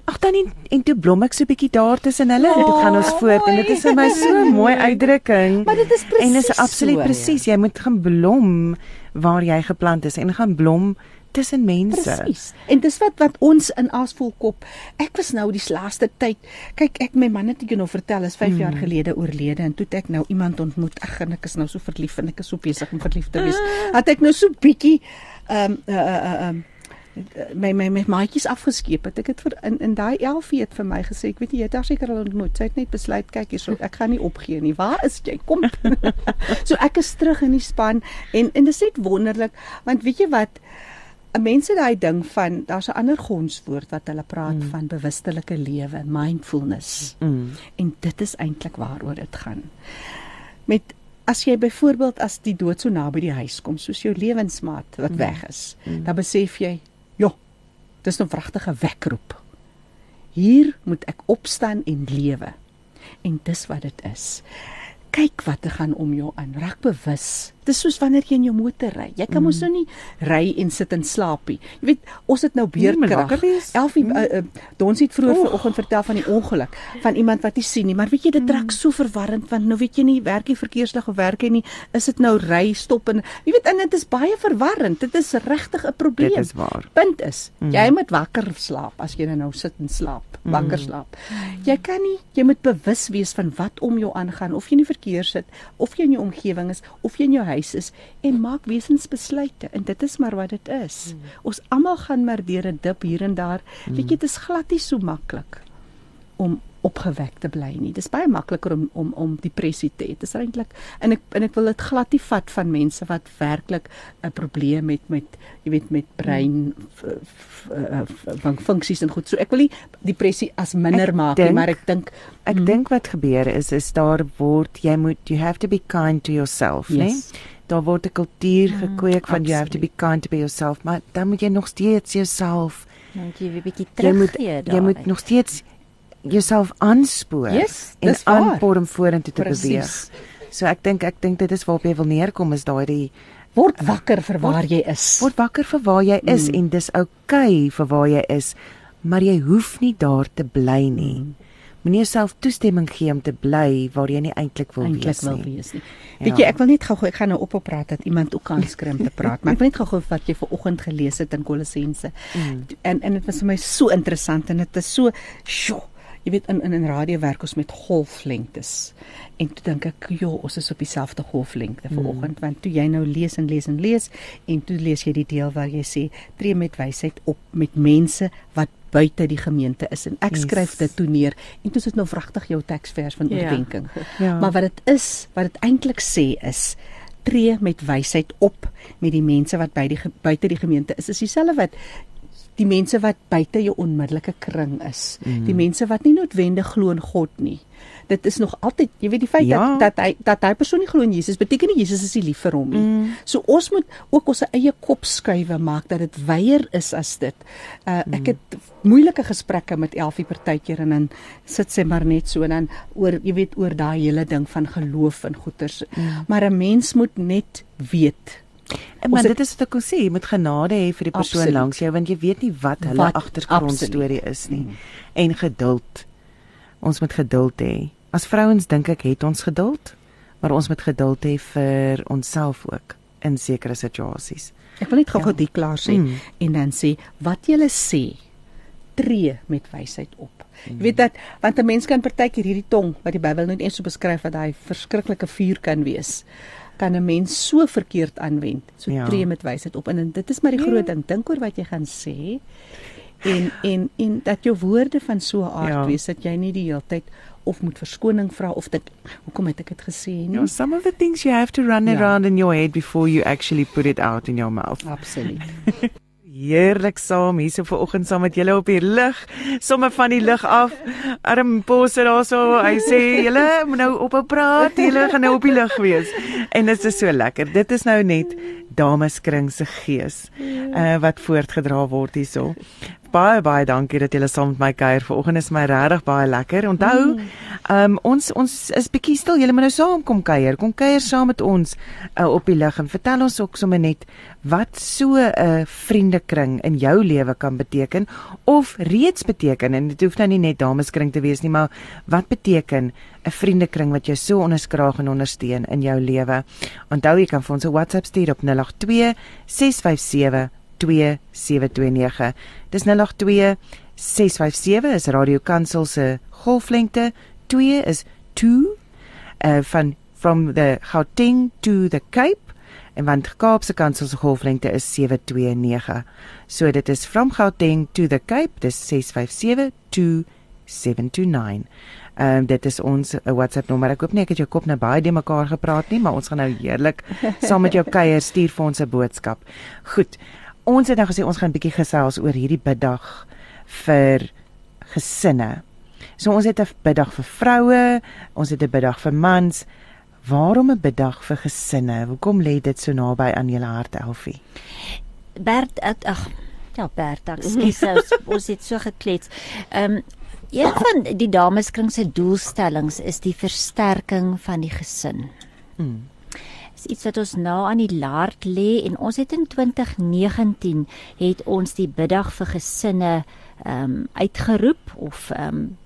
Ag dan en, en toe blom ek so 'n bietjie daar tussen hulle en dit gaan ons Oh, voort en dit is vir my so 'n mooi uitdrukking. Maar dit is En dis presies absoluut so. presies. Jy moet gaan blom waar jy geplant is en gaan blom tussen mense. Presies. En dis wat wat ons in Aasvolkop. Ek was nou die laaste tyd. Kyk, ek my man het ek jou nou vertel is 5 mm. jaar gelede oorlede en toe ek nou iemand ontmoet. Ag, en ek is nou so verlief en ek is so besig om verlief te wees. Het ek nou so bietjie ehm um, uh, uh, um, my my my maatjies afgeskeep het. Ek het vir in in daai Elfie het vir my gesê, ek weet nie jy het haar seker al ontmoet. Sy het net besluit, kyk hierso, ek gaan nie opgee nie. Waar is jy? Kom. so ek is terug in die span en en dit is net wonderlik want weet jy wat mense daai ding van daar's 'n ander gonswoord wat hulle praat mm. van bewustelike lewe, mindfulness. Mm. En dit is eintlik waaroor dit gaan. Met as jy byvoorbeeld as die dood so naby die huis kom, soos jou lewensmaat wat mm. weg is, mm. dan besef jy, ja, dis 'n wragtige wekroep. Hier moet ek opstaan en lewe. En dis wat dit is. Kyk wat er gaan om jou aan. Raak bewus. Dis soos wanneer jy in jou motor ry. Jy kan mos nou nie ry en sit en slaap nie. Jy weet, ons het nou Nee, wakker wees. Elfie uh, uh, Dons het vroeër vanoggend vertel van die ongeluk van iemand wat nie sien nie, maar weet jy dit raak so verwarrend want nou weet jy nie werk jy verkeerslig of werk jy nie, is dit nou ry stop en jy weet en dit is baie verwarrend. Dit is regtig 'n probleem. Dit is waar. Punt is, mm. jy moet wakker slaap as jy nou sit en slaap, wakker slaap. Jy kan nie, jy moet bewus wees van wat om jou aangaan of jy in die verkeer sit of jy in jou omgewing is of jy in jou huis is en maak wesensbesluite en dit is maar wat dit is. Mm. Ons almal gaan maar deur 'n dip hier en daar. Mm. Weet jy, dit is glad nie so maklik om opgewek te bly nie. Dis baie makliker om om om depressie te hê. Dit is eintlik en ek en ek wil dit glad nie vat van mense wat werklik 'n probleem het met jy weet met brein uh, van funksies en goed. So ek wil nie depressie as minder Ek maak nie, dink- maar ek dink Ek mm. dink wat gebeur is is daar word jy moet you have to be kind to yourself, né? Yes. Daar word 'n kultuur gekweek van you have to be kind to be yourself, maar dan moet jy nog steeds jouself Dan moet jy weer bietjie jy moet jy moet nog steeds jouself aanspoor Yes, en om vorentoe te Presies. beweeg. So ek dink ek dink dit is waarop jy wil neerkom is daai word wakker vir waar jy is. word wakker vir waar jy is mm. en dis oukei okay vir waar jy is, maar jy hoef nie daar te bly nie. Mm. Moenie jouself toestemming gee om te bly waar jy nie eintlik wil eintlik wees wil nie. wees nie. Ja. Weet jy, ek wil net gou-gou ek gaan nou ophou praat dat iemand ook kan skry om te praat, maar ek wil net gou-gou wat jy ver oggend gelees het in Kolossense. Mm. En en dit was vir my so interessant en dit is so, sjoe, jy weet in in in radio werk ons met golflengtes. En toe dink ek, joh, ons is op dieselfde golflengte ver oggend want toe jy nou lees en lees en lees en toe lees jy die deel waar jy sê tree met wysheid op met mense wat buite die gemeente is en ek Yes. skryf dit toe neer en toe is dit nou wragtig jou teksvers van Ja. oordeenking. Ja. Maar wat dit is, wat dit eintlik sê is tree met wysheid op met die mense wat by die buite die gemeente is. Is dieselfde wat die mense wat buite jou onmiddellike kring is. Mm. Die mense wat nie noodwendig glo in God nie. Dit is nog altyd, jy weet die feit Ja. dat dat hy dat hy persoon nie glo in Jesus beteken nie Jesus is nie lief vir hom nie. Mm. So ons moet ook ons eie kop skuwe maak dat dit weier is as dit. Uh, ek het moeilike gesprekke met Elfie partykeer en dan sit sy maar net so en dan oor jy weet oor daai hele ding van geloof en goeters. Mm. Maar 'n mens moet net weet maar Ons dit is wat ek wil sê, jy moet genade hê vir die persoon Absoluut. langs jou want jy weet nie wat hulle Wat- agtergrondstorie is nie. En geduld. ons moet geduld hê. As vrouens dink ek het ons geduld, maar ons moet geduld hê vir onsself ook in sekere situasies. Ek wil net gou-gou Ja. dit klaar sê Mm. en dan sê wat jy sê tree met wysheid op. Jy weet dat want 'n mens kan partykeer hierdie tong wat die Bybel net eens so beskryf dat hy verskriklike vuur kan wees kan 'n mens so verkeerd aanwend. So Ja. tree met wysheid op en, en dit is maar die Ja. groot ding. Dink oor wat jy gaan sê en en en dat jou woorde van so 'n aard Ja. wees dat jy nie die hele tyd of moet verskoning vra of dink hoekom het ek dit gesê nie. You know, some of the things you have to run Ja. around in your head before you actually put it out in your mouth. Absoluut. Heerlik saam hierso vanoggend saam met julle op die lig, sommer van die lig af. Arm Posse daarso, hy sê julle moet nou ophou praat, julle gaan nou op die lig wees. En dit is so lekker. Dit is nou net dameskring se gees uh, wat voortgedra word hierso. Baie baie dankie dat julle saam met my kuier. Vanoggend is my regtig baie lekker. Onthou, um, ons ons is bietjie stil. Julle moet nou saam kom kuier. Kom kuier saam met ons uh, op die lig en vertel ons ook sommer net wat so 'n uh, vriendekring in jou lewe kan beteken of reeds beteken en dit hoef nou nie net dameskring te wees nie, maar wat beteken 'n vriendekring wat jou so onderskraag en ondersteun in jou lewe? Onthou jy kan vir ons 'n WhatsApp stuur op 082 657 2729. Dis 082 657 is Radio Kansel se golflengte. 2 is 2 uh van from the Gauteng to the Cape en want Kaapse Kansel se golflengte is 729. So dit is from Gauteng to the Cape, dis 657 to 729. Ehm um, dit is ons uh, WhatsApp nommer. Ek hoop nie ek het jou kop nou baie de mekaar gepraat nie, maar ons gaan nou heerlik saam met jou kuier stuur vir ons 'n boodskap. Goed. Ons het nou gesê ons gaan 'n bietjie gesels oor hierdie biddag vir gesinne. So ons het 'n biddag vir vroue, ons het 'n biddag vir mans. Waarom 'n biddag vir gesinne? Hoekom lê dit so naby aan julle hart, Elfie? Bert ag ja Bert, ekskuus ons, ons het so geklets. Ehm um, een van die dameskring se doelstellings is die versterking van die gesin. Hmm. Dis iets wat ons na aan die laart lê en ons het in 2019 het ons die biddag vir gesinne ehm um, uitgeroep of ehm um,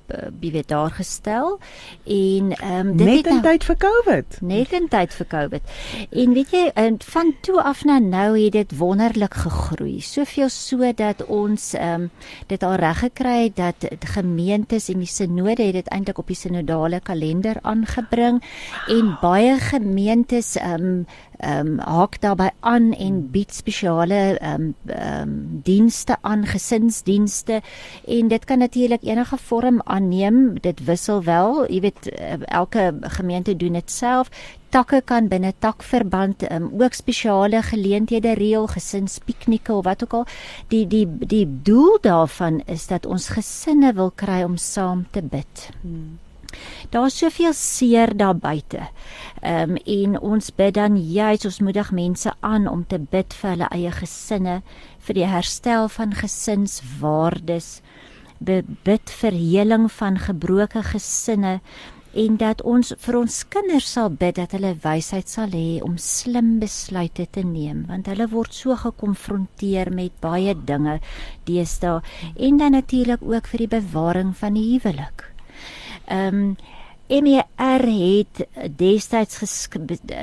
wie weet daar gestel en ehm um, dit Net in nou- tyd vir COVID. Net in tyd vir Covid. En weet jy, van toe af na nou het dit wonderlik gegroei. Soveel so dat ons ehm um, dit al reg gekry het dat gemeentes en die sinode het dit eintlik op die sinodale kalender aangebring en baie gemeentes ehm um, ehm um, haak daarbey aan en bied spesiale ehm um, ehm um, dienste aan, gesinsdienste en dit kan natuurlik enige vorm aanneem. Dit wissel wel, jy weet eh, elke gemeente doen dit self. Takke kan binne takverband um, ook spesiale geleenthede reël, gesinspiknieke of wat ook al. Die die die doel daarvan is dat ons gesinne wil kry om saam te bid. Hmm. Daar's soveel seer daar buite. Ehm um, en ons bid dan juis ons moedig mense aan om te bid vir hulle eie gesinne, vir die herstel van gesinswaardes, bid vir heling van gebroke gesinne en dat ons vir ons kinders sal bid dat hulle wysheid sal hê om slim besluite te neem want hulle word so gekonfronteer met baie dinge deesdae en dan natuurlik ook vir die bewaring van die huwelik. Ehm um, MER het destyds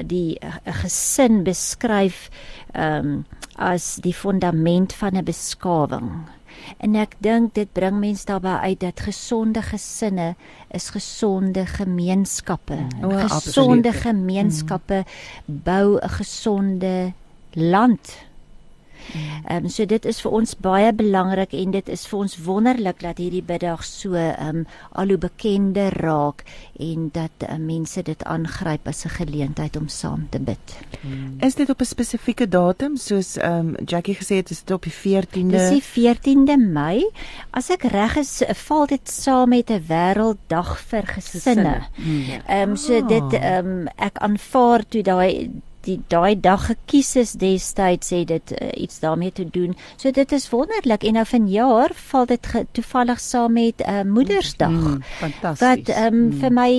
die uh, gesin beskryf ehm um, as die fundament van 'n beskawing. En ek dink dit bring mense daarby uit dat gesonde gesinne is gesonde gemeenskappe. O, gesonde absoluut. gemeenskappe bou 'n gesonde land. Ehm um, so dit is vir ons baie belangrik en dit is vir ons wonderlik dat hierdie biddag so ehm um, al hoe bekender raak en dat uh, mense dit aangryp as 'n geleentheid om saam te bid. Is dit op 'n spesifieke datum soos ehm um, Jackie gesê het is dit op die 14de? Dis die 14de Mei. As ek reg is, val dit saam met 'n wêrelddag vir gesinne. Ehm um, so Ah. dit ehm um, ek aanvaar toe daai die daai dag gekies is destyds het dit uh, iets daarmee te doen. So dit is wonderlik en nou vanjaar val dit toevallig saam met uh, Moedersdag. Mm, fantasties. Wat um, vir my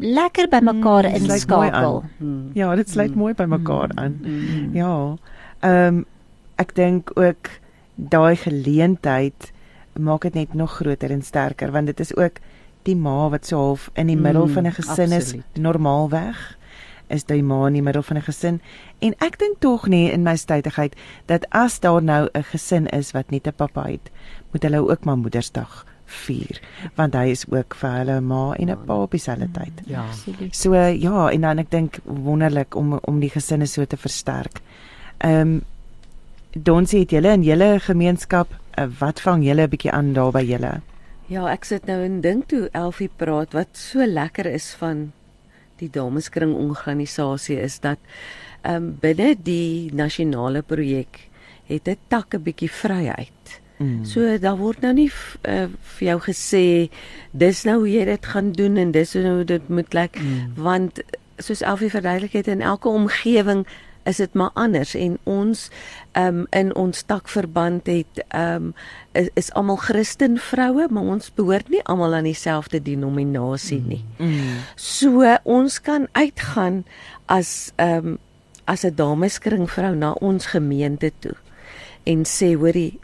lekker by mekaar Mm, sluit mooi inskakel. Mm. Ja, dit sluit Mm. mooi by mekaar aan. Mm. Ja. Ehm um, ek dink ook daai geleentheid maak dit net nog groter en sterker want dit is ook die ma wat so half in die middel Mm, van 'n gesin is absoluut. normaalweg is die ma in die middel van 'n gesin en ek dink tog nie in my stydigheid dat as daar nou 'n gesin is wat net 'n pappa het moet hulle ook maar Moedersdag vier want hy is ook vir hulle ma en 'n pa op dieselfde tyd. Ja. So ja, en dan ek dink wonderlik om om die gesinne so te versterk. Ehm um, Donsie het julle in julle gemeenskap uh, wat vang julle 'n bietjie aan daar by julle? Ja, ek sit nou en dink toe Elfie praat wat so lekker is van die dameskring organisasie is dat ehm um, binne die nasionale projek het 'n tak 'n bietjie vryheid. Mm. So daar word nou nie uh, vir jou gesê dis nou hoe jy dit gaan doen en dis hoe dit moet lyk mm. want soos Elfie verduidelik het in elke omgewing is dit maar anders en ons um, in ons takverband het um, is, is almal Christen vroue maar ons behoort nie almal aan dieselfde denominasie nie. Mm. So ons kan uitgaan as um, as 'n dameskring vrou na ons gemeente toe en sê hoorie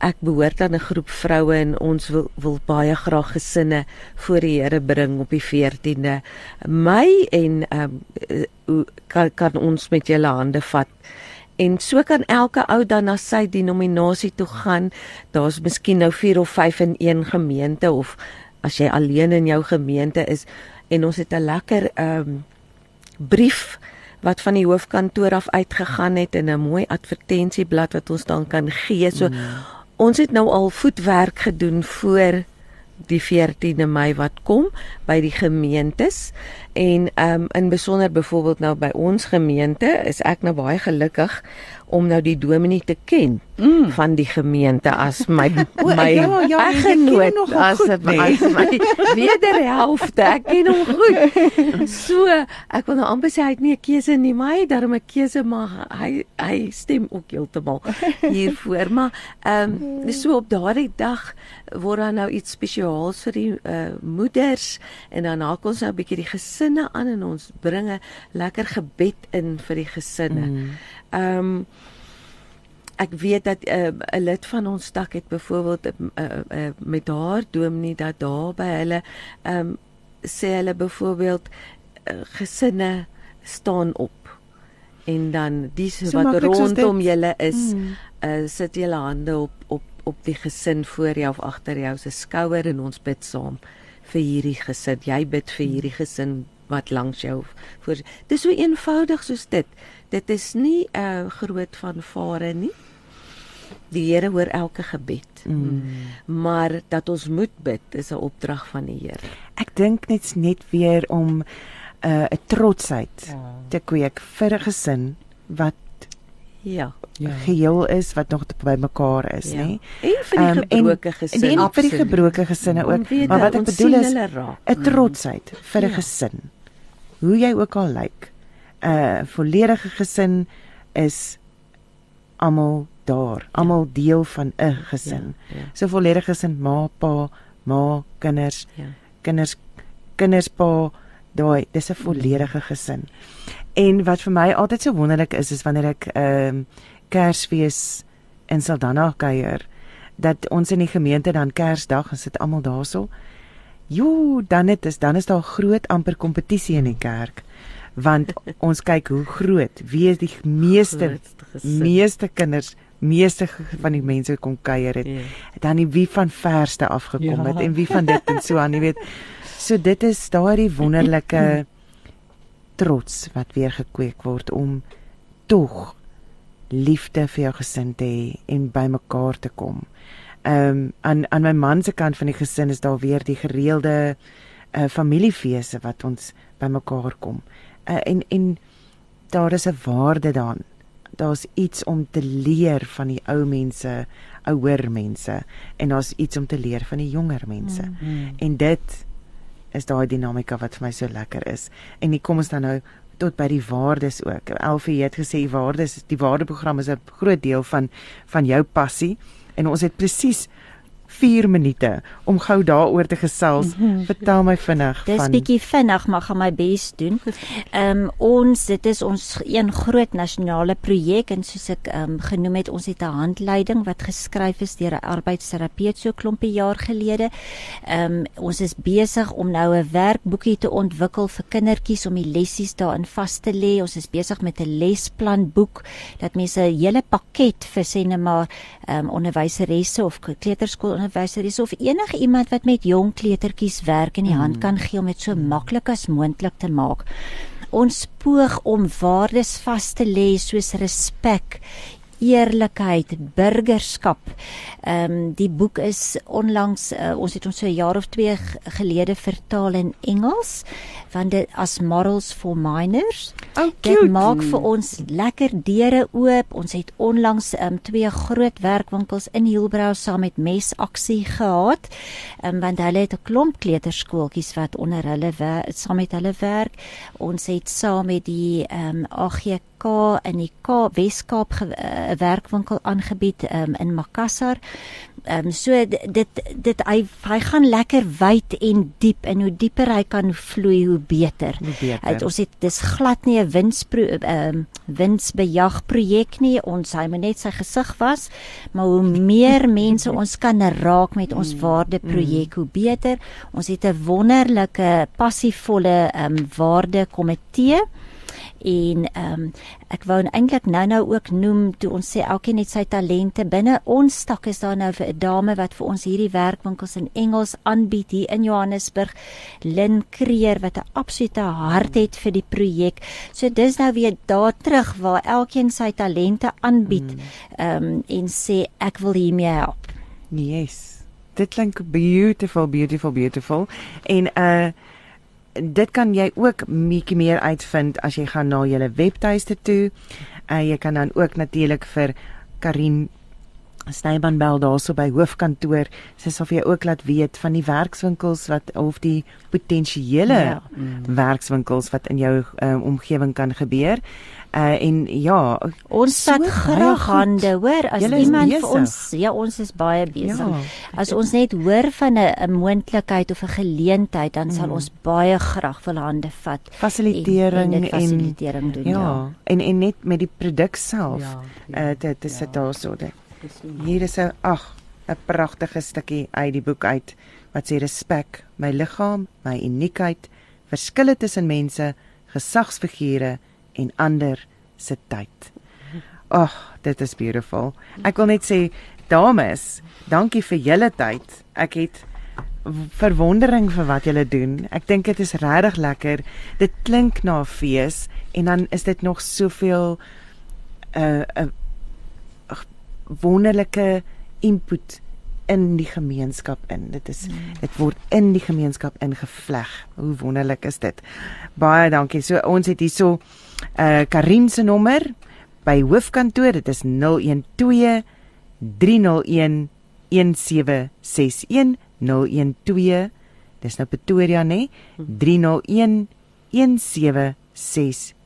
ek behoort aan 'n groep vroue en ons wil wil baie graag gesinne voor die Here bring op die 14de Mei en ehm um, kan kan ons met julle hande vat En so kan elke ou dan na sy denominasie toe gaan. Daar's miskien nou 4 of 5 in een gemeente of as jy alleen in jou gemeente is en ons het 'n lekker ehm um, brief wat van die hoofkantoor af uitgegaan het in 'n mooi advertensieblad wat ons dan kan gee. So mm. Ons het nou al voetwerk gedoen voor die 14de Mei wat kom by die gemeentes. En um, in besonder byvoorbeeld nou by ons gemeente is ek nou baie gelukkig om nou die dominee te ken mm. van die gemeente as my O, my ja, ja, eggenoot nogal as goed, dit nee. as my wederhelfte ek ken hom goed so ek wil nou amper sê hy het nie 'n keuse nie maar hy het darm 'n keuse maar hy hy stem ook heeltemal hiervoor maar ehm um, so op daardie dag word daar nou iets spesiaals vir die uh, moeders en dan haak ons nou 'n bietjie die gesinne aan en ons bring 'n lekker gebed in vir die gesinne. Mm. Ehm um, ek weet dat 'n uh, lid van ons stak het byvoorbeeld uh, uh, uh, met haar dominee dat daar by hulle ehm um, sê hulle byvoorbeeld uh, gesinne staan op en dan die So wat rondom julle is Mm. uh, sit julle hande op op op die gesin voor jou of agter jou se skouer en ons bid saam vir hierdie gesin. Jy bid vir hierdie gesin wat langs jou voor. Dis so eenvoudig soos dit. Dit is nie 'n uh, groot vanvare nie. Die Here hoor elke gebed. Mm. Maar dat ons moet bid is 'n opdrag van die Here. Ek dink net net weer om 'n uh, 'n trotsheid Ja. te kweek vir 'n gesin wat Ja. Ja. geheel is wat nog by mekaar is, ja. nê? En vir die Ehm, en- gebroke En gesin. die vir die gebroke gesinne ook. weet Maar wat ek bedoel is. 'n trotsheid vir 'n Ja. gesin. Hoe jy ook al lyk. 'n Volledige gesin is almal daar, almal deel van 'n gesin. Ja, ja, So volledige gesin, ma, pa, ma, kinders, ja. kinders kinders pa daai dis 'n volledige gesin. En wat vir my altyd so wonderlik is is wanneer ek ehm um, Kersfees in Saldanha kuier dat ons in die gemeente dan Kersdag en sit almal daarso. Jo, dan het is dan is daar groot amper kompetisie in die kerk want ons kyk hoe groot wie is die meeste meeste kinders meeste van die mense kom kuier het Ja. dan die wie van verste afgekom Ja. het en wie van dit en so aan, jy weet. So dit is daardie wonderlike trots wat weer gekweek word om tog liefde vir jou gesin te hê en bymekaar te kom. Ehm um, aan aan my man se kant van die gesin is daar weer die gereelde uh, familiefeeste wat ons bymekaar kom. Uh, en en daar is 'n waarde daarin. Daar's iets om te leer van die ou mense, ouer mense en daar's iets om te leer van die jonger mense. Mm. Mm. En dit is daai dinamika wat vir my so lekker is. En hier kom ons dan nou tot by die waardes ook. Elfie het gesê waardes, die waardeprogram is 'n groot deel van van jou passie en ons het presies 4 minute om gou daaroor te gesels. Vertel my vinnig Dis van bietjie vinnig, maar gaan my bes doen. Ehm um, ons dit is ons een groot nasionale projek en soos ek ehm um, genoem het, ons het 'n handleiding wat geskryf is deur 'n arbeidsterapeut so klompie jaar gelede. Ehm um, ons is besig om nou 'n werkboekie te ontwikkel vir kindertjies om die lessies daarin vas te lê. Ons is besig met 'n lesplanboek dat mense 'n hele pakket vir sê net maar ehm um, onderwyseresse of kleuterskoolonderwyseresse of enige iemand wat met jong kleutertjies werk in die hand kan gee om dit so maklik as moontlik te maak. Ons poog om waardes vas te lê soos respek, eerlikheid, burgerskap. Ehm um, die boek is onlangs uh, ons het ons so 'n jaar of 2 gelede vertaal in Engels want dit as Morals for Minors. Oh, Dit cute. maak vir ons lekker deure oop. Ons het onlangs um, twee groot werkwinkels in Hielbrau saam met mesaksie gehad. Um, want hulle het 'n klomp kleuterskooltjies wat onder hulle saam met hulle werk. Ons het saam met die um, AGK in die K Weskaap 'n werkwinkel aangebied um, in Makassar. Ehm um, so dit dit hy hy gaan lekker wyd en diep en hoe dieper hy kan vloei hoe beter. Hoe beter. Uit, ons het dis glad nie 'n winspro ehm um, winsbejag projek nie. Ons hy moet net sy gesig was, maar hoe meer mense ons kan raak met ons waardeprojek, hoe beter. Ons het 'n wonderlike passievolle ehm um, waardekomitee en ehm um, ek wou eintlik nou-nou ook noem toe ons sê elkeen het sy talente binne ons stak is daar nou vir 'n dame wat vir ons hierdie werkwinkels in Engels aanbied hier in Johannesburg Lin Creer wat 'n absolute hart het vir die projek. So dis nou weer daar terug waar elkeen sy talente aanbied ehm um, en sê ek wil hiermee help. Yes. Dit klink beautiful, beautiful, beautiful. En uh dit kan jy ook bietjie meer uitvind as jy gaan na julle webtuiste toe. Uh jy kan dan ook natuurlik vir Karin Snyman bel daarso by hoofkantoor. Sy sal vir jou ook laat weet van die werkswinkels wat of die potensiële Ja. ja. werkswinkels wat in jou uh, omgewing kan gebeur. Uh en ja, Ons So vat baie graag hande, hoor, as Julle is iemand vir ons, ja, ons is baie besig. Ja. As ons net hoor van 'n 'n moontlikheid of 'n geleentheid, dan Mm. sal ons baie graag wil hande vat fasilitering en, en dit en fasilitering doen. ja, ja. en en net met die produk self. Ja, uh te te sit daarso. Hier is 'n ag, 'n pragtige stukkie uit die boek uit wat sê respek, my liggaam, my uniekheid, verskille tussen mense, gesagsfigure en ander se tyd. Ag, dit is beautiful. Ek wil net sê dames, dankie vir julle tyd. Ek het verwondering vir wat julle doen. Ek dink dit is regtig lekker. Dit klink na 'n fees en dan is dit nog soveel 'n uh, 'n uh, wonderlike input in die gemeenskap in. Dit is dit word in die gemeenskap ingevleg. Hoe wonderlik is dit? Baie dankie. So ons het hierso uh Karin se nommer by hoofkantoor. Dit is 012 301 1761 012 Dis nou Pretoria nê? 301 1761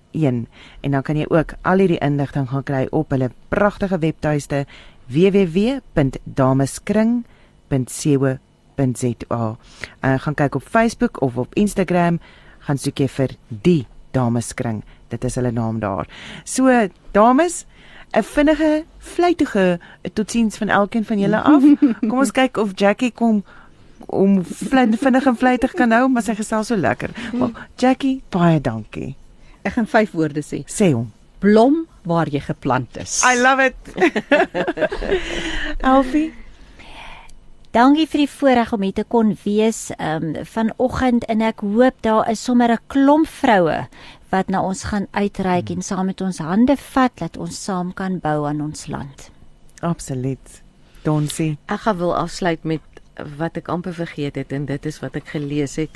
en dan kan jy ook al hierdie inligting gaan kry op hulle pragtige webtuiste www.dameskring.co.za. En gaan kyk op Facebook of op Instagram, gaan soek jy vir die Dameskring. Dit is hulle naam daar. So dames, 'n vinnige vlytige totsiens van elkeen van julle af. Kom ons kyk of Jackie kom om vlin- vinnig en vlytig kan hou, maar sy gesels so lekker. Maar Jackie, baie dankie. Ek gaan vyf woorde sê. Sê hom. Blom waar jy geplant is. I love it. Alfie, Dankie vir die voorreg om hier te kon wees um, vanoggend en ek hoop daar is sommer 'n klomp vroue wat na ons gaan uitreik en saam met ons hande vat dat ons saam kan bou aan ons land. absoluut. Donsie. Ek gaan wil afsluit met wat ek amper vergeet het en dit is wat ek gelees het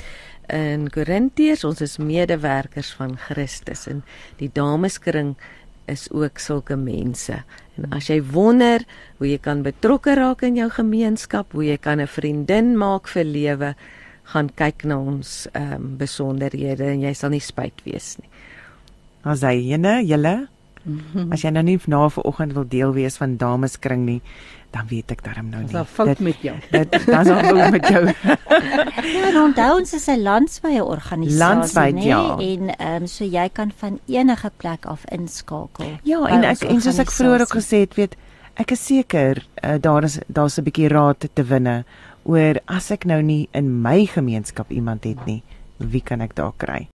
in Korintiërs ons is medewerkers van Christus en die dameskring is ook sulke mense. En as jy wonder hoe jy kan betrokke raak in jou gemeenskap, hoe jy kan 'n vriendin maak vir lewe, gaan kyk na ons ehm um, besonderhede en jy sal nie spyt wees nie. As hy ene, julle As jy nou nie na vanoggend wil deel wees van dameskring nie, dan weet ek darm nou nie. al fout met jou. Dit dit is fout met jou. Ja, en onthou ons is 'n landwyse organisasie, Landwyd, nê? ja. En ehm um, so jy kan van enige plek af inskakel. Ja, en ek en soos ek vroeër ook gesê het, weet ek is seker uh, daar is daar's 'n bietjie raad te winne oor as ek nou nie in my gemeenskap iemand het nie, wie kan ek daar kry?